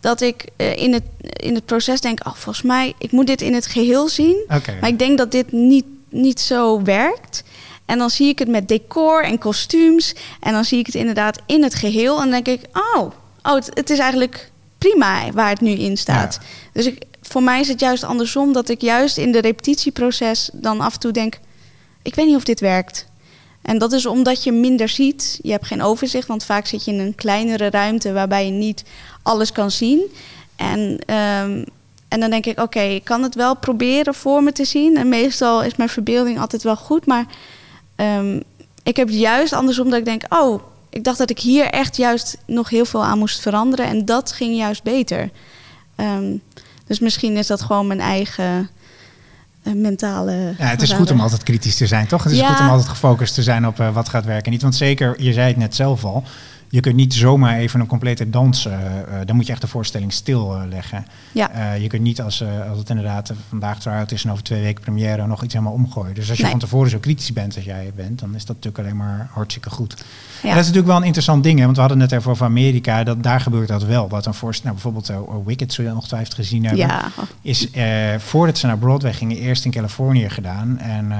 Dat ik in, het, in het proces denk, oh, volgens mij, ik moet dit in het geheel zien. Maar ik denk dat dit niet, niet zo werkt. En dan zie ik het met decor en kostuums. En dan zie ik het inderdaad in het geheel. En dan denk ik, oh, oh het, het is eigenlijk prima waar het nu in staat. Ja. Dus ik, voor mij is het juist andersom. Dat ik juist in de repetitieproces dan af en toe denk... ik weet niet of dit werkt. En dat is omdat je minder ziet. Je hebt geen overzicht, want vaak zit je in een kleinere ruimte... waarbij je niet alles kan zien. En, ehm, en dan denk ik, oké, ik kan het wel proberen voor me te zien. En meestal is mijn verbeelding altijd wel goed. Maar ehm, ik heb juist andersom dat ik denk, oh, ik dacht dat ik hier echt juist nog heel veel aan moest veranderen. En dat ging juist beter. Ehm, dus misschien is dat gewoon mijn eigen eh, mentale. Ja, het is goed om altijd kritisch te zijn, toch? Het is Ja. goed om altijd gefocust te zijn op eh, wat gaat werken en niet. Want zeker, je zei het net zelf al, je kunt niet zomaar even een complete dans, eh, eh, dan moet je echt de voorstelling stilleggen. Ja. Eh, je kunt niet als, als het inderdaad vandaag try-out is en over twee weken première nog iets helemaal omgooien. Dus als je Nee. van tevoren zo kritisch bent als jij bent, dan is dat natuurlijk alleen maar hartstikke goed. Ja. En dat is natuurlijk wel een interessant ding, hè, want we hadden het net even over Amerika, dat daar gebeurt dat wel. Wat een voorstelling, nou, bijvoorbeeld uh, Wicked, zul je ongetwijfeld gezien hebben ja. is voordat ze naar Broadway gingen, eerst in Californië gedaan. En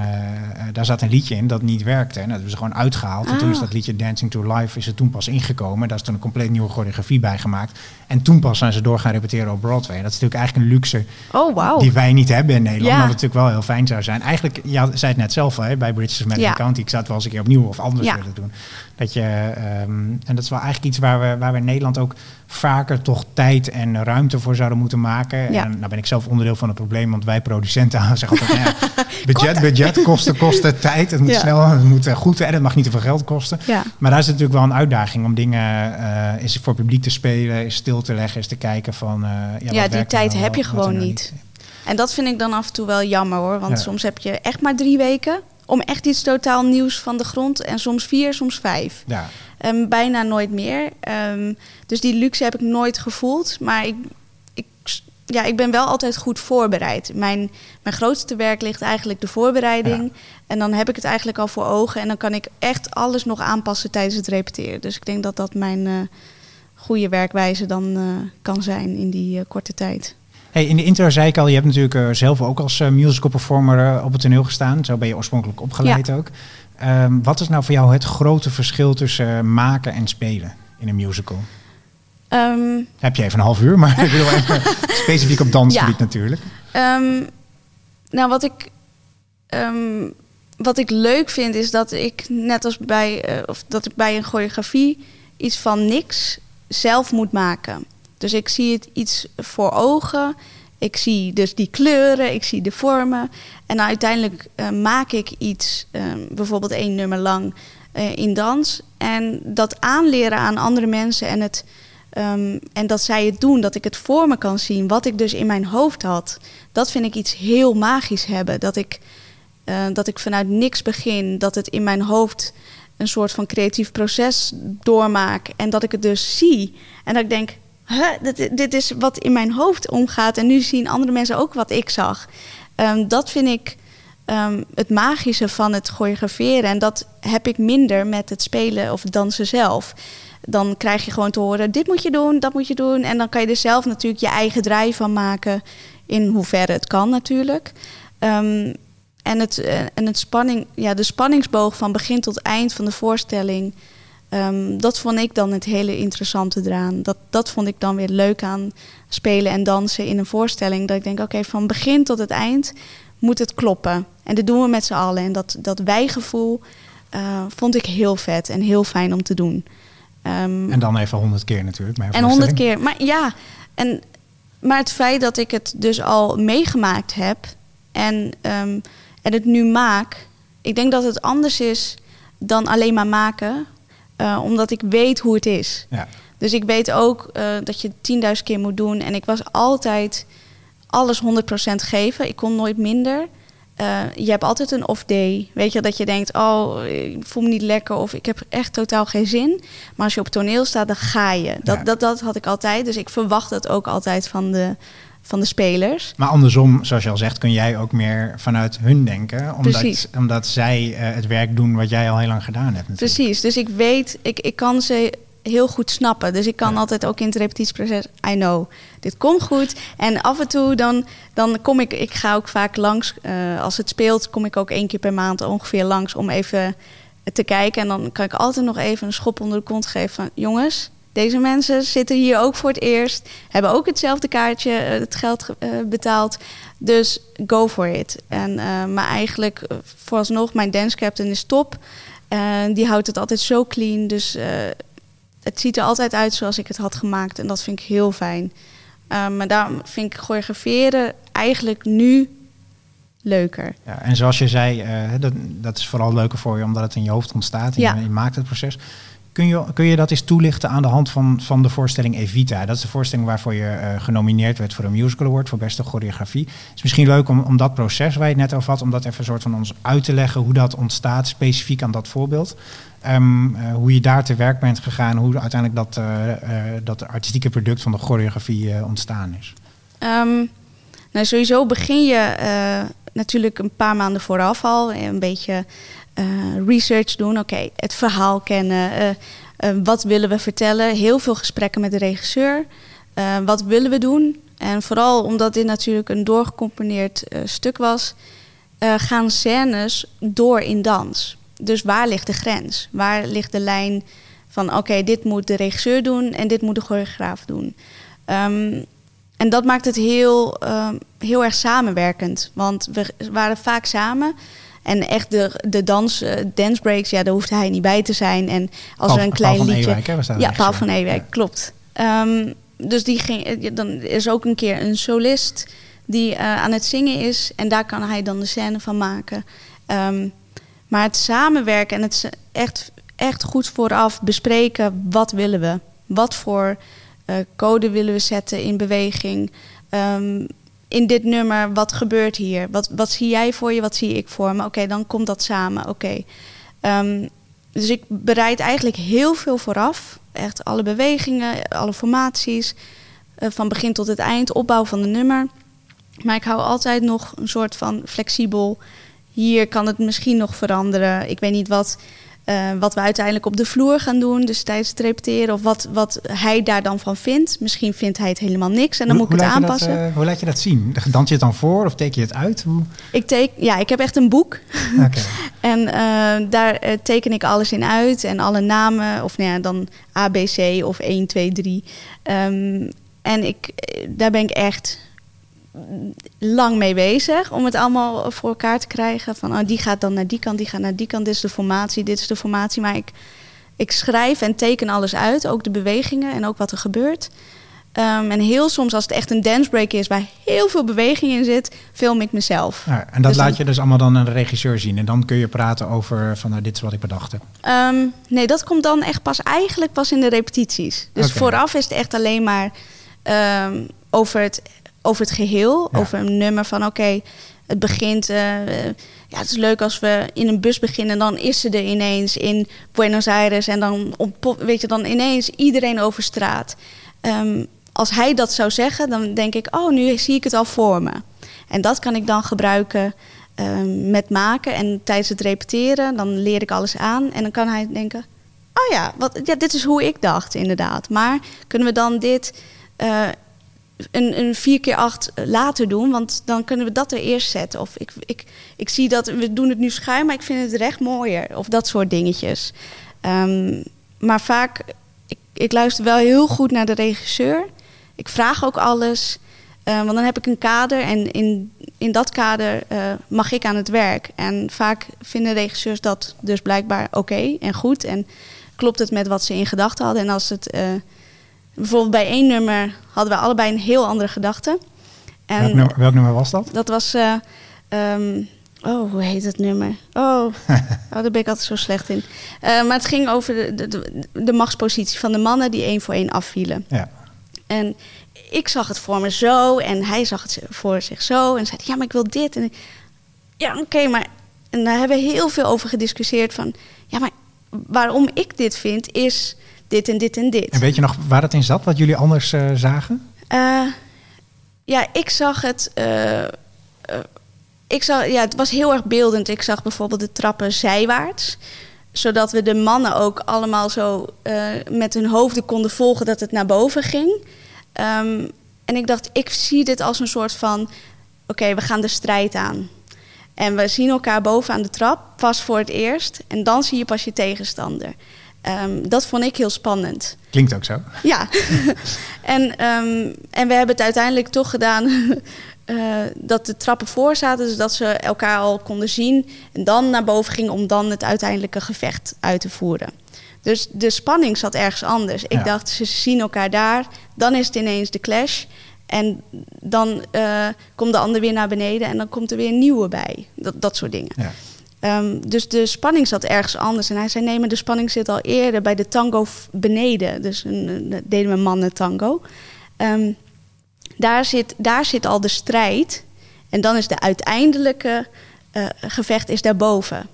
daar zat een liedje in dat niet werkte. En dat hebben ze gewoon uitgehaald. En toen is Ah. dat liedje Dancing to Life is er toen pas ingekomen. Daar is toen een compleet nieuwe choreografie bij gemaakt. En toen pas zijn ze door gaan repeteren op Broadway. En dat is natuurlijk eigenlijk een luxe Oh, wauw. die wij niet hebben in Nederland. Ja. Maar wat natuurlijk wel heel fijn zou zijn. Eigenlijk, ja, zei het net zelf al, hè, bij British Madison Ja. County. Ik zou het wel eens een keer opnieuw of anders willen doen. Dat je, ehm, en dat is wel eigenlijk iets waar we, waar we in Nederland ook vaker toch tijd en ruimte voor zouden moeten maken. Ja. En nou ben ik zelf onderdeel van het probleem, want wij producenten zeggen altijd, nou ja, budget, budget, kosten, kosten, tijd. Het moet Ja. snel, het moet eh, goed en het mag niet te veel geld kosten. Maar daar is natuurlijk wel een uitdaging om dingen eh is voor publiek te spelen, is stil te leggen, is te kijken van. eh, ja, die tijd heb je gewoon nou niet. En dat vind ik dan af en toe wel jammer hoor. Want soms heb je echt maar drie weken om echt iets totaal nieuws van de grond. En soms vier, soms vijf. Ja, Ehm, bijna nooit meer. Ehm, dus die luxe heb ik nooit gevoeld. Maar ik, ik, ja, ik ben wel altijd goed voorbereid. Mijn, mijn grootste werk ligt eigenlijk de voorbereiding. En dan heb ik het eigenlijk al voor ogen. En dan kan ik echt alles nog aanpassen tijdens het repeteren. Dus ik denk dat dat mijn eh, goede werkwijze dan eh, kan zijn in die eh, korte tijd. Hey, in de intro zei ik al, je hebt natuurlijk eh, zelf ook als eh, musical performer eh, op het toneel gestaan. Zo ben je oorspronkelijk opgeleid ook. Ehm, wat is nou voor jou het grote verschil tussen maken en spelen in een musical? Ehm, Heb je even een half uur, maar ik bedoel even specifiek op dansgebied Ja. natuurlijk. Ehm, nou, wat ik, wat ik leuk vind is dat ik net als bij, of dat ik bij een choreografie iets van niks zelf moet maken. Dus ik zie het iets voor ogen. Ik zie dus die kleuren, ik zie de vormen. En uiteindelijk eh, maak ik iets, ehm, bijvoorbeeld één nummer lang eh, in dans. En dat aanleren aan andere mensen en, het, ehm, en dat zij het doen, dat ik het voor me kan zien, wat ik dus in mijn hoofd had. Dat vind ik iets heel magisch hebben. Dat ik, eh, dat ik vanuit niks begin, dat het in mijn hoofd een soort van creatief proces doormaak. En dat ik het dus zie. En dat ik denk, dit, dit is wat in mijn hoofd omgaat. En nu zien andere mensen ook wat ik zag. Ehm, dat vind ik ehm, het magische van het choreograferen. En dat heb ik minder met het spelen of het dansen zelf. Dan krijg je gewoon te horen, dit moet je doen, dat moet je doen. En dan kan je er zelf natuurlijk je eigen draai van maken. In hoeverre het kan natuurlijk. Ehm, en het, eh, en het spanning, ja, de spanningsboog van begin tot eind van de voorstelling. Ehm, dat vond ik dan het hele interessante eraan. Dat, dat vond ik dan weer leuk aan spelen en dansen in een voorstelling. Dat ik denk, oké, van begin tot het eind moet het kloppen. En dat doen we met z'n allen. En dat, dat wijgevoel eh, vond ik heel vet en heel fijn om te doen. Ehm, En dan even honderd keer natuurlijk. en honderd keer. Maar ja, en, maar het feit dat ik het dus al meegemaakt heb en, ehm, en het nu maak, ik denk dat het anders is dan alleen maar maken, eh, omdat ik weet hoe het is. Ja. Dus ik weet ook eh, dat je het 10.000 keer moet doen. En ik was altijd alles 100% geven. Ik kon nooit minder. Eh, je hebt altijd een off day. Weet je, dat je denkt, oh, ik voel me niet lekker of ik heb echt totaal geen zin. Maar als je op toneel staat, dan ga je. Dat, Ja. dat, dat had ik altijd. Dus ik verwacht dat ook altijd van de, van de spelers. Maar andersom, zoals je al zegt, kun jij ook meer vanuit hun denken. Omdat, Precies. omdat zij eh, het werk doen wat jij al heel lang gedaan hebt. Natuurlijk. Precies. Dus ik weet, ik, ik kan ze heel goed snappen. Dus ik kan Ja. altijd ook in het repetitieproces, I know, dit komt goed. En af en toe dan, dan kom ik, ik ga ook vaak langs, eh, als het speelt, kom ik ook één keer per maand ongeveer langs om even te kijken. En dan kan ik altijd nog even een schop onder de kont geven van, jongens, deze mensen zitten hier ook voor het eerst, hebben ook hetzelfde kaartje, eh, het geld eh, betaald. Dus go for it. En, eh, maar eigenlijk, vooralsnog, mijn dance captain is top. Eh, die houdt het altijd zo clean. Dus het ziet er altijd uit zoals ik het had gemaakt. En dat vind ik heel fijn. Maar daarom vind ik choreograferen eigenlijk nu leuker. Ja, en zoals je zei, dat, dat is vooral leuker voor je omdat het in je hoofd ontstaat. En Ja. je, je maakt het proces. Kun je, kun je dat eens toelichten aan de hand van, van de voorstelling Evita? Dat is de voorstelling waarvoor je eh, genomineerd werd voor een musical award voor beste choreografie. Het is misschien leuk om, om dat proces waar je het net over had, om dat even een soort van ons uit te leggen, hoe dat ontstaat, specifiek aan dat voorbeeld. Ehm, eh, hoe je daar te werk bent gegaan, hoe uiteindelijk dat, eh, dat artistieke product van de choreografie ontstaan is. Ehm, nou, sowieso begin je natuurlijk een paar maanden vooraf al. Een beetje research doen. Oké, het verhaal kennen. eh, eh, wat willen we vertellen? Heel veel gesprekken met de regisseur. Eh, wat willen we doen? En vooral omdat dit natuurlijk een doorgecomponeerd eh, stuk was, eh, gaan scènes door in dans. Dus waar ligt de grens? Waar ligt de lijn Van oké, dit moet de regisseur doen en dit moet de choreograaf doen. Ehm, en dat maakt het heel, ehm, heel erg samenwerkend. Want we waren vaak samen. En echt de, de dans, uh, dance breaks, ja, daar hoefde hij niet bij te zijn. En als er een klein Paul van liedje. Ewijk, hè, was daar ja, Paul regisseur. van Ewijk, Ja. klopt. Ehm, dus die ging, eh, dan is ook een keer een solist die eh, aan het zingen is. En daar kan hij dan de scène van maken. Ehm, maar het samenwerken en het echt, echt goed vooraf bespreken. Wat willen we? Wat voor eh, code willen we zetten in beweging? Ehm, in dit nummer, wat gebeurt hier? Wat, wat zie jij voor je? Wat zie ik voor me? Oké, dan komt dat samen. Oké. Ehm, dus ik bereid eigenlijk heel veel vooraf. Echt alle bewegingen, alle formaties. eh, van begin tot het eind, opbouw van de nummer. Maar ik hou altijd nog een soort van flexibel. Hier kan het misschien nog veranderen. Ik weet niet wat, eh, wat we uiteindelijk op de vloer gaan doen. Dus tijdens het repeteren. Of wat, wat hij daar dan van vindt. Misschien vindt hij het helemaal niks. En dan Hoe- moet ik het aanpassen. Dat, eh, hoe laat je dat zien? Dans je het dan voor of teken je het uit? Hoe? Ik, teken, ja, ik heb echt een boek. En eh, daar teken ik alles in uit. En alle namen, of nou ja, dan ABC of 1, 2, 3. Ehm, en ik, daar ben ik echt lang mee bezig om het allemaal voor elkaar te krijgen. Van oh, die gaat dan naar die kant, die gaat naar die kant. Dit is de formatie, dit is de formatie. Maar ik, ik schrijf en teken alles uit, ook de bewegingen en ook wat er gebeurt. Ehm, en heel soms, als het echt een dancebreak is waar heel veel beweging in zit, film ik mezelf. Ja, en dat Dus laat dan- je dus allemaal dan aan de regisseur zien. En dan kun je praten over van nou, dit is wat ik bedacht heb. Ehm, nee, dat komt dan echt pas eigenlijk pas in de repetities. Dus vooraf is het echt alleen maar ehm, over, het, over het geheel. Ja. Over een nummer van oké, het begint. eh, ja, het is leuk als we in een bus beginnen. Dan is ze er ineens in Buenos Aires. En dan, weet je, dan ineens iedereen over straat. Ehm, als hij dat zou zeggen, dan denk ik, oh, nu zie ik het al voor me. En dat kan ik dan gebruiken ehm, met maken. En tijdens het repeteren, dan leer ik alles aan. En dan kan hij denken, oh ja, wat, ja dit is hoe ik dacht, inderdaad. Maar kunnen we dan dit eh, een, 4 keer 8 later doen? Want dan kunnen we dat er eerst zetten. Of ik, ik, ik zie dat, we doen het nu schuin, maar ik vind het recht mooier. Of dat soort dingetjes. Ehm, maar vaak, ik, ik luister wel heel goed naar de regisseur. Ik vraag ook alles. Eh, want dan heb ik een kader en in, in dat kader eh, mag ik aan het werk. En vaak vinden regisseurs dat dus blijkbaar oké en goed. En klopt het met wat ze in gedachten hadden. En als het eh, bijvoorbeeld bij één nummer hadden we allebei een heel andere gedachte. En Welk nummer, welk nummer was dat? dat was. eh, ehm, oh, hoe heet het nummer? Oh, oh, daar ben ik altijd zo slecht in. Eh, maar het ging over de, de, machtspositie van de mannen die één voor één afvielen. Ja. En ik zag het voor me zo en hij zag het voor zich zo. En zei, ja, maar ik wil dit. En ik, ja, oké, maar... En daar hebben we heel veel over gediscussieerd van... Ja, maar waarom ik dit vind is dit en dit en dit. En weet je nog waar het in zat, wat jullie anders eh, zagen? Eh, ja, ik zag het. eh, ik zag, ja, het was heel erg beeldend. Ik zag bijvoorbeeld de trappen zijwaarts. Zodat we de mannen ook allemaal zo met hun hoofden konden volgen dat het naar boven ging. Ehm, en ik dacht, ik zie dit als een soort van: oké, we gaan de strijd aan. En we zien elkaar boven aan de trap, pas voor het eerst. En dan zie je pas je tegenstander. Ehm, dat vond ik heel spannend. Klinkt ook zo. Ja, en, ehm, en we hebben het uiteindelijk toch gedaan eh, dat de trappen voor zaten, dus dat ze elkaar al konden zien. En dan naar boven gingen om dan het uiteindelijke gevecht uit te voeren. Dus de spanning zat ergens anders. Ik Ja. dacht, ze zien elkaar daar, dan is het ineens de clash. En dan eh, komt de ander weer naar beneden en dan komt er weer een nieuwe bij. Dat, dat soort dingen. Ja. Ehm, dus de spanning zat ergens anders. En hij zei: nee, maar de spanning zit al eerder bij de tango beneden. Dus een, een- dat deden we mannen tango. Ehm, daar, zit, daar zit al de strijd. En dan is de uiteindelijke eh, gevecht is daarboven.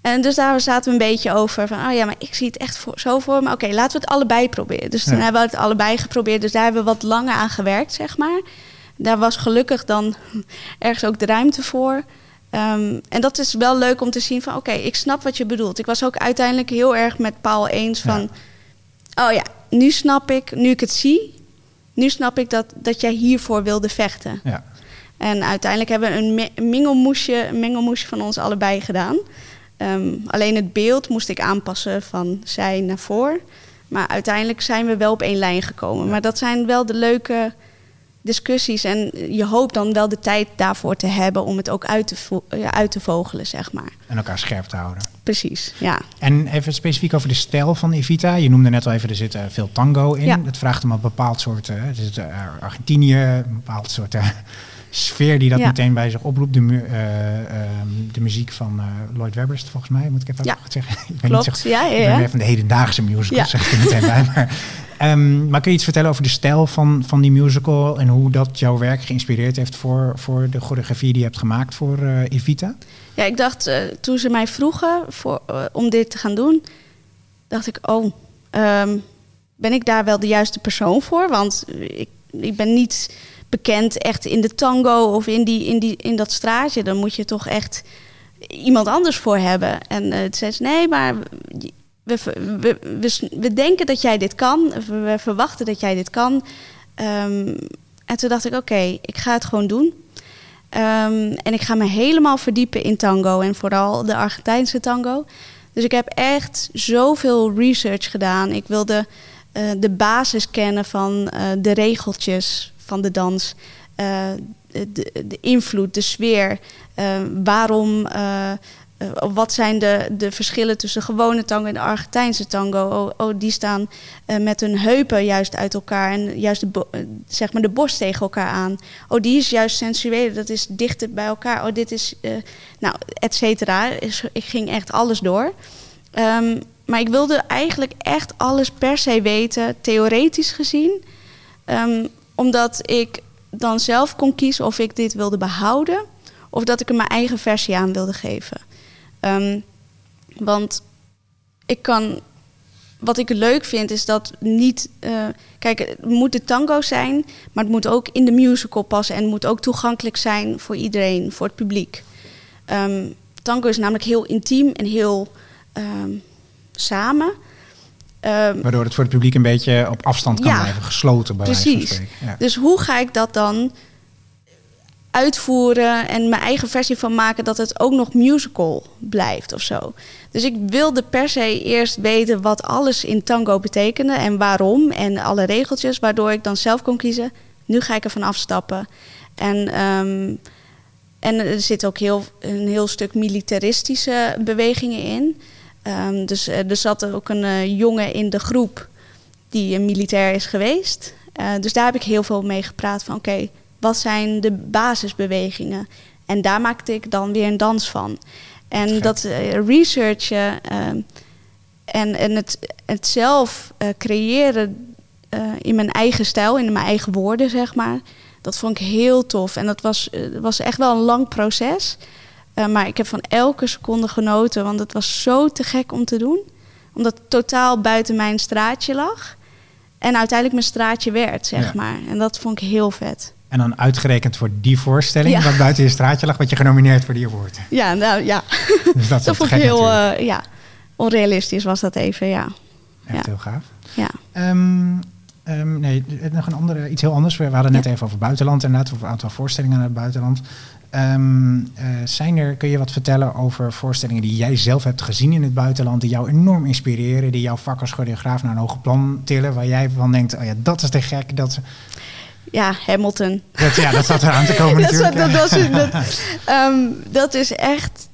En dus daar zaten we een beetje over van, oh ja, maar ik zie het echt voor, zo voor me. Oké, laten we het allebei proberen. Dus toen Ja. hebben we het allebei geprobeerd. Dus daar hebben we wat langer aan gewerkt, zeg maar. Daar was gelukkig dan ergens ook de ruimte voor. Ehm, en dat is wel leuk om te zien van, oké, ik snap wat je bedoelt. Ik was ook uiteindelijk heel erg met Paul eens van, oh ja, nu snap ik, nu ik het zie, nu snap ik dat, dat jij hiervoor wilde vechten. Ja. En uiteindelijk hebben we een me- mengelmoesje, een mengelmoesje van ons allebei gedaan. Ehm, alleen het beeld moest ik aanpassen van zij naar voor. Maar uiteindelijk zijn we wel op één lijn gekomen. Maar dat zijn wel de leuke discussies. En je hoopt dan wel de tijd daarvoor te hebben om het ook uit te, uit te vogelen, zeg maar. En elkaar scherp te houden. Precies, ja. En even specifiek over de stijl van Evita. Je noemde net al even, er zit veel tango in. Ja. Het vraagt om een bepaald soort, uh, het is, uh, Argentinië, een bepaald soort sfeer die dat Ja. meteen bij zich oproept. De, mu- eh, ehm, de muziek van eh, Lloyd Webber volgens mij, moet ik even Ja. zeggen. ik ben Klopt, niet zo, ja, ja, ik ben ja. van de hedendaagse musical, Ja. zeg ik meteen bij. Maar, ehm, maar kun je iets vertellen over de stijl van, van die musical en hoe dat jouw werk geïnspireerd heeft voor, voor de choreografie die je hebt gemaakt voor eh, Evita? Ja, ik dacht toen ze mij vroegen voor, om dit te gaan doen, dacht ik, oh, ehm, ben ik daar wel de juiste persoon voor? Want ik, ik ben niet bekend echt in de tango of in, die, in, die, in dat straatje. Dan moet je toch echt iemand anders voor hebben. En eh toen zei ze, nee, maar we, we, we, we denken dat jij dit kan. We, we verwachten dat jij dit kan. Ehm, en toen dacht ik, oké, ik ga het gewoon doen. Ehm, en ik ga me helemaal verdiepen in tango en vooral de Argentijnse tango. Dus ik heb echt zoveel research gedaan. Ik wilde eh, de basis kennen van eh, de regeltjes van de dans. Eh, de, de invloed, de sfeer. eh, waarom, eh, wat zijn de, de verschillen tussen gewone tango en de Argentijnse tango? Oh, oh die staan met hun heupen juist uit elkaar en juist de, zeg maar de borst tegen elkaar aan. Oh, die is juist sensueel, dat is dichter bij elkaar. Oh, dit is, nou, et cetera. Ik ging echt alles door. Ehm, maar ik wilde eigenlijk echt alles per se weten, theoretisch gezien. Ehm, omdat ik dan zelf kon kiezen of ik dit wilde behouden of dat ik er mijn eigen versie aan wilde geven. Ehm, want ik kan. Wat ik leuk vind is dat niet. eh, kijk, het moet de tango zijn, maar het moet ook in de musical passen en het moet ook toegankelijk zijn voor iedereen, voor het publiek. Ehm, tango is namelijk heel intiem en heel ehm, samen. Ehm, Waardoor het voor het publiek een beetje op afstand kan Ja, blijven, gesloten bij precies. Ja. Dus hoe ga ik dat dan uitvoeren en mijn eigen versie van maken dat het ook nog musical blijft of zo. Dus ik wilde per se eerst weten wat alles in tango betekende en waarom en alle regeltjes, waardoor ik dan zelf kon kiezen. Nu ga ik ervan afstappen. En, ehm, en er zit ook heel, een heel stuk militaristische bewegingen in. Ehm, dus eh, er zat ook een eh, jongen in de groep die een militair is geweest. Eh, dus daar heb ik heel veel mee gepraat van oké, wat zijn de basisbewegingen? En daar maakte ik dan weer een dans van. En Gek. dat eh, researchen ehm, en, en het, het zelf eh, creëren eh, in mijn eigen stijl, in mijn eigen woorden, zeg maar. Dat vond ik heel tof. En dat was, eh, was echt wel een lang proces. Eh, maar ik heb van elke seconde genoten, want het was zo te gek om te doen. Omdat het totaal buiten mijn straatje lag. En uiteindelijk mijn straatje werd, zeg Ja. maar. En dat vond ik heel vet. En dan uitgerekend voor die voorstelling, Ja. wat buiten je straatje lag, wat je genomineerd voor die award. Ja, nou ja. Dus dat dat vond ik heel eh, ja, onrealistisch was dat even, ja. Echt ja. heel gaaf. ja. Ehm, ehm, nee, nog een andere, iets heel anders. We hadden net even over buitenland inderdaad, over een aantal voorstellingen naar het buitenland. Ehm, eh, zijn er, kun je wat vertellen over voorstellingen die jij zelf hebt gezien in het buitenland, die jou enorm inspireren, die jouw vak als choreograaf naar een hoger plan tillen, waar jij van denkt, oh ja, dat is te gek, dat, ja, Hamilton. dat, ja, dat staat eraan te komen dat, natuurlijk. dat, dat, is- dat, ehm, dat is echt.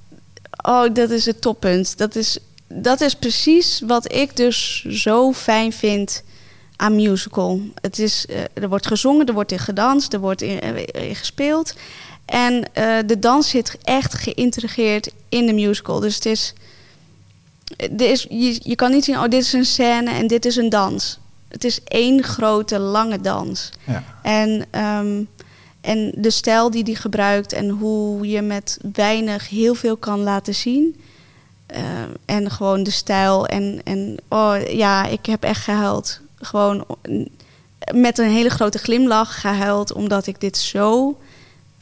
Oh, dat is het toppunt. Dat is, dat is precies wat ik dus zo fijn vind aan musical. Het is, eh, er wordt gezongen, er wordt in gedanst, er wordt in, eh, in gespeeld. En eh, de dans zit echt geïntegreerd in de musical. Dus het is. Er is je, je kan niet zien, oh, dit is een scène en dit is een dans. Het is één grote, lange dans. Ja. En, ehm, en de stijl die die gebruikt en hoe je met weinig heel veel kan laten zien. Eh, en gewoon de stijl. En, en oh ja, ik heb echt gehuild. Gewoon met een hele grote glimlach gehuild, omdat ik dit zo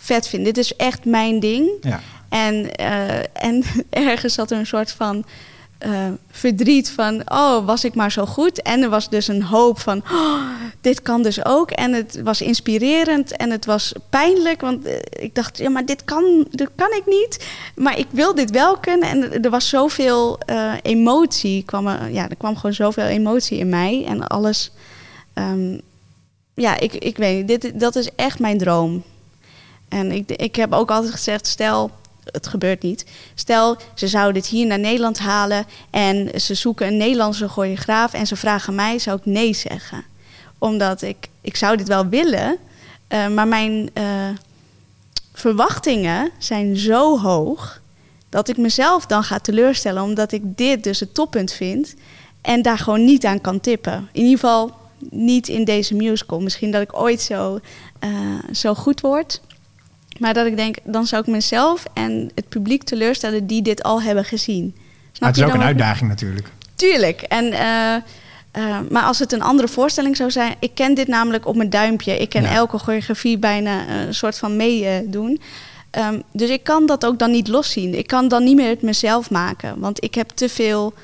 vet vind. Dit is echt mijn ding. Ja. En, eh, en ergens zat er een soort van eh, verdriet van, oh, was ik maar zo goed. En er was dus een hoop van, oh, dit kan dus ook. En het was inspirerend en het was pijnlijk, want eh, ik dacht, ja, maar dit kan, dit kan ik niet. Maar ik wil dit wel kunnen. En er was zoveel emotie, kwam er, ja, er kwam gewoon zoveel emotie in mij. En alles, ehm, ja, ik, ik weet niet, dit, dat is echt mijn droom. En ik, ik heb ook altijd gezegd, stel het gebeurt niet. Stel, ze zouden dit hier naar Nederland halen en ze zoeken een Nederlandse choreograaf en ze vragen mij, zou ik nee zeggen. Omdat ik, ik zou dit wel willen, uh, maar mijn uh, verwachtingen zijn zo hoog dat ik mezelf dan ga teleurstellen, omdat ik dit dus het toppunt vind en daar gewoon niet aan kan tippen. In ieder geval niet in deze musical. Misschien dat ik ooit zo, uh, zo goed word. Maar dat ik denk, dan zou ik mezelf en het publiek teleurstellen die dit al hebben gezien. Snap maar het is ook een uitdaging natuurlijk. Tuurlijk. En, uh, uh, maar als het een andere voorstelling zou zijn... Ik ken dit namelijk op mijn duimpje. Ik ken ja. elke choreografie bijna een soort van meedoen. Uh, um, dus ik kan dat ook dan niet loszien. Ik kan dan niet meer het mezelf maken. Want ik heb te veel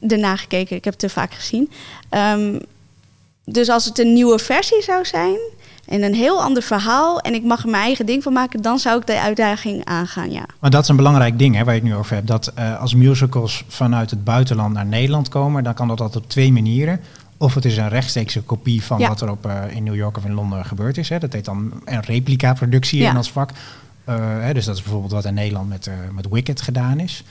ernaar gekeken. Ik heb te vaak gezien. Um, dus als het een nieuwe versie zou zijn en een heel ander verhaal en ik mag er mijn eigen ding van maken, dan zou ik de uitdaging aangaan, ja. Maar dat is een belangrijk ding hè, waar je het nu over hebt. Dat uh, als musicals vanuit het buitenland naar Nederland komen, dan kan dat altijd op twee manieren. Of het is een rechtstreekse kopie van ja. wat er op, uh, in New York of in Londen gebeurd is. Hè. Dat heet dan een replica-productie ja. in ons vak. Uh, hè, dus dat is bijvoorbeeld wat in Nederland met, met Wicked gedaan is.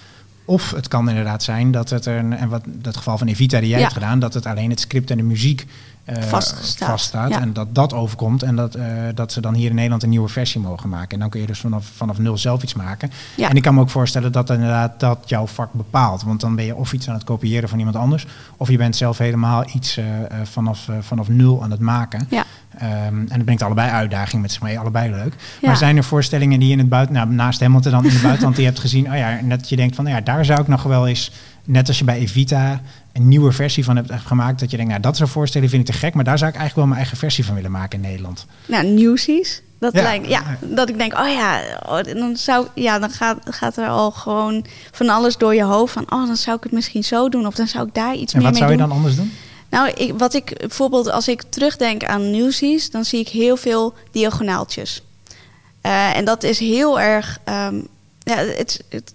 Of het kan inderdaad zijn dat het er, en wat dat geval van Evita die jij ja. hebt gedaan, dat het alleen het script en de muziek vaststaat. vaststaat ja. En dat dat overkomt en dat, uh, dat ze dan hier in Nederland een nieuwe versie mogen maken. En dan kun je dus vanaf, vanaf nul zelf iets maken. Ja. En ik kan me ook voorstellen dat inderdaad dat jouw vak bepaalt. Want dan ben je of iets aan het kopiëren van iemand anders, of je bent zelf helemaal iets uh, vanaf, vanaf nul aan het maken. Ja. Um, en dat brengt allebei uitdagingen met zich mee, allebei leuk. Ja. Maar zijn er voorstellingen die je in het buiten, nou, naast Hamilton dan in het buitenland, die je hebt gezien, oh ja, net dat je denkt van, nou ja, daar zou ik nog wel eens, net als je bij Evita een nieuwe versie van hebt gemaakt, dat je denkt, nou, dat is een voorstelling, vind ik te gek, maar daar zou ik eigenlijk wel mijn eigen versie van willen maken in Nederland. Nou, Newsies. Dat ja. lijkt, ja, dat ik denk, oh ja, oh, dan zou, ja, dan gaat, gaat er al gewoon van alles door je hoofd van, oh, dan zou ik het misschien zo doen, of dan zou ik daar iets en meer mee doen. wat zou je dan anders doen? Nou, ik, wat ik bijvoorbeeld als ik terugdenk aan Newsies, dan zie ik heel veel diagonaaltjes. Uh, en dat is heel erg, um, ja, het, het,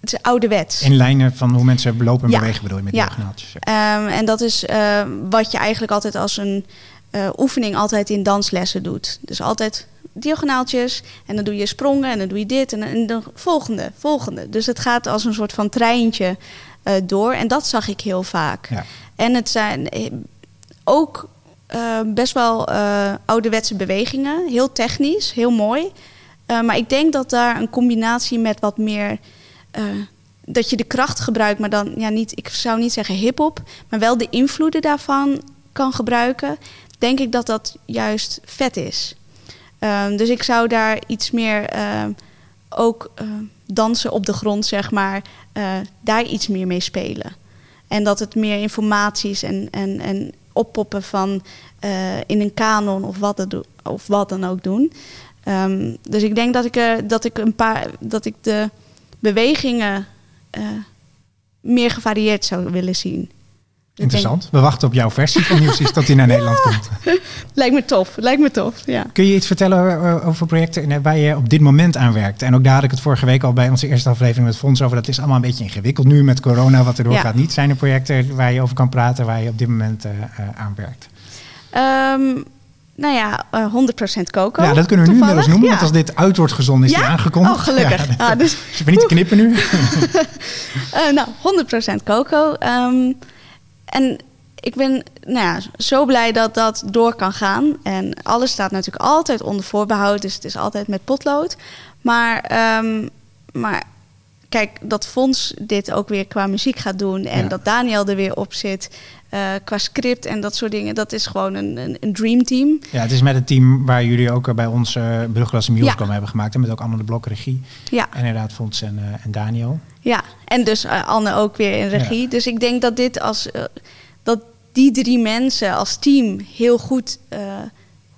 het is ouderwets. In lijnen van hoe mensen lopen en ja. bewegen bedoel je met ja. diagonaaltjes. Um, en dat is uh, wat je eigenlijk altijd als een uh, oefening altijd in danslessen doet. Dus altijd diagonaaltjes en dan doe je sprongen en dan doe je dit en, en de volgende, volgende. Dus het gaat als een soort van treintje uh, door en dat zag ik heel vaak. Ja. En het zijn ook uh, best wel ouderwetse bewegingen. Heel technisch, heel mooi. Maar ik denk dat daar een combinatie met wat meer. Dat je de kracht gebruikt, maar dan ja, niet, ik zou niet zeggen hip-hop, maar wel de invloeden daarvan kan gebruiken. Denk ik dat dat juist vet is. dus ik zou daar iets meer ook dansen op de grond, zeg maar, daar iets meer mee spelen. En dat het meer informaties en, en, en oppoppen van in een kanon of wat, het, of wat dan ook doen. Um, dus ik denk dat ik, dat ik een paar dat ik de bewegingen uh, meer gevarieerd zou willen zien. Interessant. We wachten op jouw versie van Nieuwsies tot die naar Nederland komt. lijkt me tof. Lijkt me tof. Ja. Kun je iets vertellen over projecten waar je op dit moment aan werkt? En ook daar had ik het vorige week al bij onze eerste aflevering met Fons over. Dat is allemaal een beetje ingewikkeld nu met corona, wat er doorgaat. Ja. Niet zijn er projecten waar je over kan praten, waar je op dit moment uh, aan werkt? Um, nou ja, uh, 100% coco. Ja, dat kunnen we nu inmiddels noemen. Ja. Want als dit uit wordt gezonden, is ja? die aangekondigd. Oh, gelukkig. Ja, ah, dus, dus je niet te knippen nu. uh, nou, 100% coco. Um, en ik ben nou ja, zo blij dat dat door kan gaan. En alles staat natuurlijk altijd onder voorbehoud. Dus het is altijd met potlood. Maar, um, maar kijk, dat Fons dit ook weer qua muziek gaat doen. En ja. dat Daniel er weer op zit. Uh, qua script en dat soort dingen. Dat is gewoon een, een, een dream team. Ja, het is met het team waar jullie ook bij ons uh, Brugklasse Musical ja. hebben gemaakt. En met ook Anne de Blok regie. Ja. En inderdaad Fons en, uh, en Daniel. Ja, en dus uh, Anne ook weer in regie. Ja. Dus ik denk dat dit als... Dat die drie mensen als team heel goed,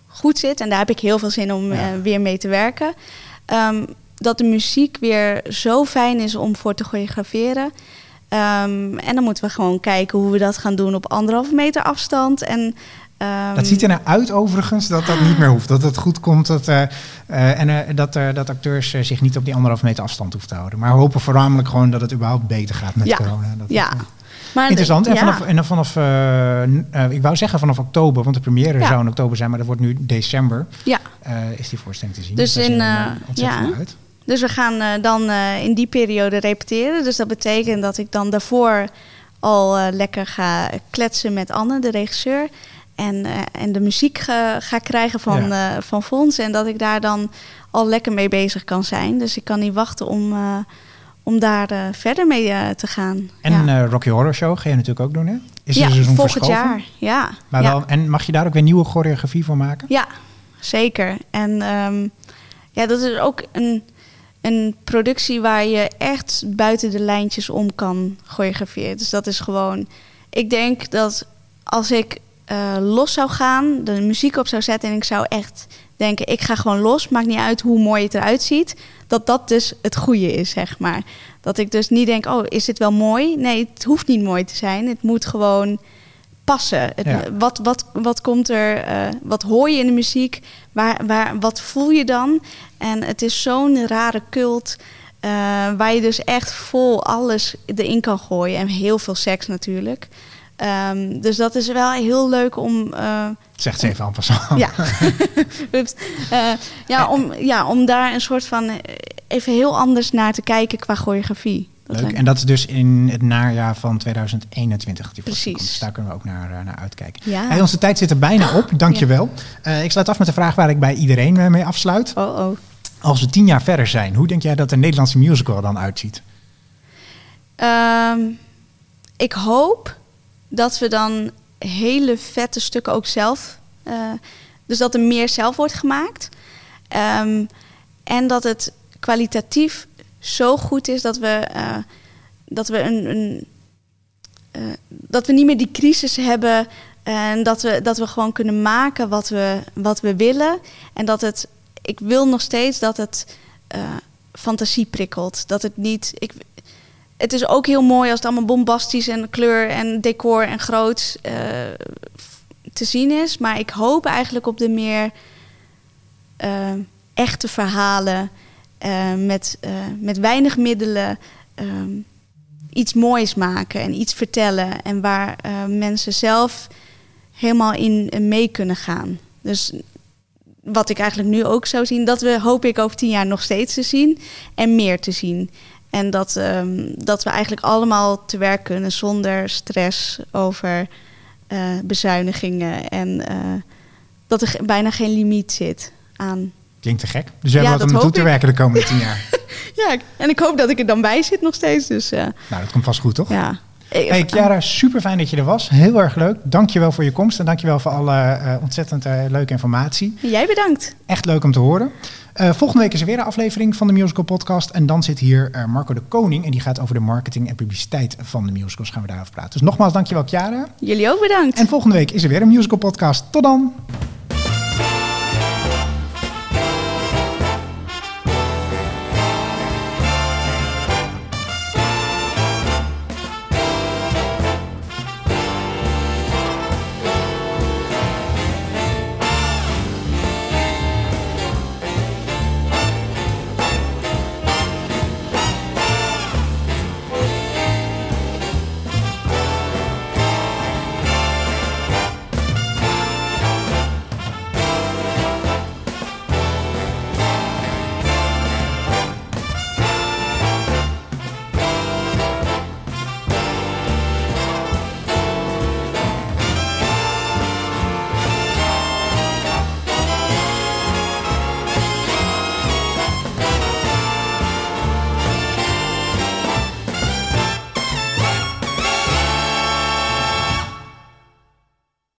goed zit. En daar heb ik heel veel zin om ja. weer mee te werken. Um, dat de muziek weer zo fijn is om voor te choreograferen. Ehm, en dan moeten we gewoon kijken hoe we dat gaan doen op anderhalve meter afstand. En, ehm, Dat ziet er naar uit overigens dat dat niet meer hoeft. Dat het goed komt dat, eh, eh, en eh, dat, dat acteurs zich niet op die anderhalve meter afstand hoeven te houden. Maar we hopen voornamelijk gewoon dat het überhaupt beter gaat met Ja. corona. Dat ja. Maar, Interessant. En ja. vanaf, en vanaf ik wou zeggen vanaf oktober, want de première Ja. zou in oktober zijn, maar dat wordt nu december. Ja. is die voorstelling te zien. Dus daar in, ontzettend ja. uit. Dus we gaan eh, dan eh, in die periode repeteren. Dus dat betekent dat ik dan daarvoor al eh, lekker ga kletsen met Anne, de regisseur. En, en de muziek ga, krijgen van, eh van Fons. En dat ik daar dan al lekker mee bezig kan zijn. Dus ik kan niet wachten om, om daar verder mee te gaan. En ja. Rocky Horror Show ga je natuurlijk ook doen, hè? Is ja, volgend verschoven? jaar. Ja, Maar ja. wel, en mag je daar ook weer nieuwe choreografie voor maken? Ja, zeker. En ehm, ja, dat is ook een, een productie waar je echt buiten de lijntjes om kan choreograferen. Dus dat is gewoon. Ik denk dat als ik eh, los zou gaan, de muziek op zou zetten en ik zou echt denken: ik ga gewoon los, maakt niet uit hoe mooi het eruit ziet. Dat dat dus het goede is, zeg maar. Dat ik dus niet denk: oh, is dit wel mooi? Nee, het hoeft niet mooi te zijn. Het moet gewoon passen. Het, Ja. wat, wat, wat komt er, eh, wat hoor je in de muziek? Waar, waar, wat voel je dan? En het is zo'n rare cult. eh, waar je dus echt vol alles erin kan gooien. En heel veel seks natuurlijk. Ehm, dus dat is wel heel leuk om. eh, Zegt ze even aan passant. ja. Eh, ja, om, ja, om daar een soort van even heel anders naar te kijken qua choreografie. Dat Leuk. En dat is dus in het najaar van 2021. Die Precies. komt. Dus daar kunnen we ook naar, naar uitkijken. Ja. Hey, onze tijd zit er bijna op. Dankjewel. Eh ik sluit af met de vraag waar ik bij iedereen mee afsluit. Oh, oh. Als we tien jaar verder zijn, hoe denk jij dat de Nederlandse musical er dan uitziet? Ehm, ik hoop dat we dan hele vette stukken ook zelf. eh, dus dat er meer zelf wordt gemaakt. Ehm, en dat het kwalitatief zo goed is dat we, eh, dat we een. een eh, dat we niet meer die crisis hebben. En dat we, dat we gewoon kunnen maken wat we, wat we willen. En dat het. Ik wil nog steeds dat het eh, fantasie prikkelt. Dat het niet. Ik, het is ook heel mooi als het allemaal bombastisch en kleur en decor en groot eh, te zien is. Maar ik hoop eigenlijk op de meer eh, echte verhalen met, met weinig middelen. iets moois maken en iets vertellen. En waar mensen zelf helemaal in mee kunnen gaan. Dus wat ik eigenlijk nu ook zou zien, dat we hoop ik over tien jaar nog steeds te zien en meer te zien. En dat, ehm, dat we eigenlijk allemaal te werk kunnen zonder stress over eh, bezuinigingen. En eh, dat er bijna geen limiet zit aan. Klinkt te gek. Dus we Ja, hebben wat om naartoe te werken de komende tien jaar. Ja, en ik hoop dat ik er dan bij zit nog steeds. Dus eh, nou, dat komt vast goed, toch? ja. Hey Chiara, super fijn dat je er was. Heel erg leuk. Dankjewel voor je komst en dankjewel voor alle eh, ontzettend eh, leuke informatie. Jij bedankt. Echt leuk om te horen. Eh, volgende week is er weer een aflevering van de Musical Podcast. En dan zit hier eh, Marco de Koning. En die gaat over de marketing en publiciteit van de musicals. Gaan we daarover praten. Dus nogmaals, dankjewel Chiara. Jullie ook bedankt. En volgende week is er weer een Musical Podcast. Tot dan!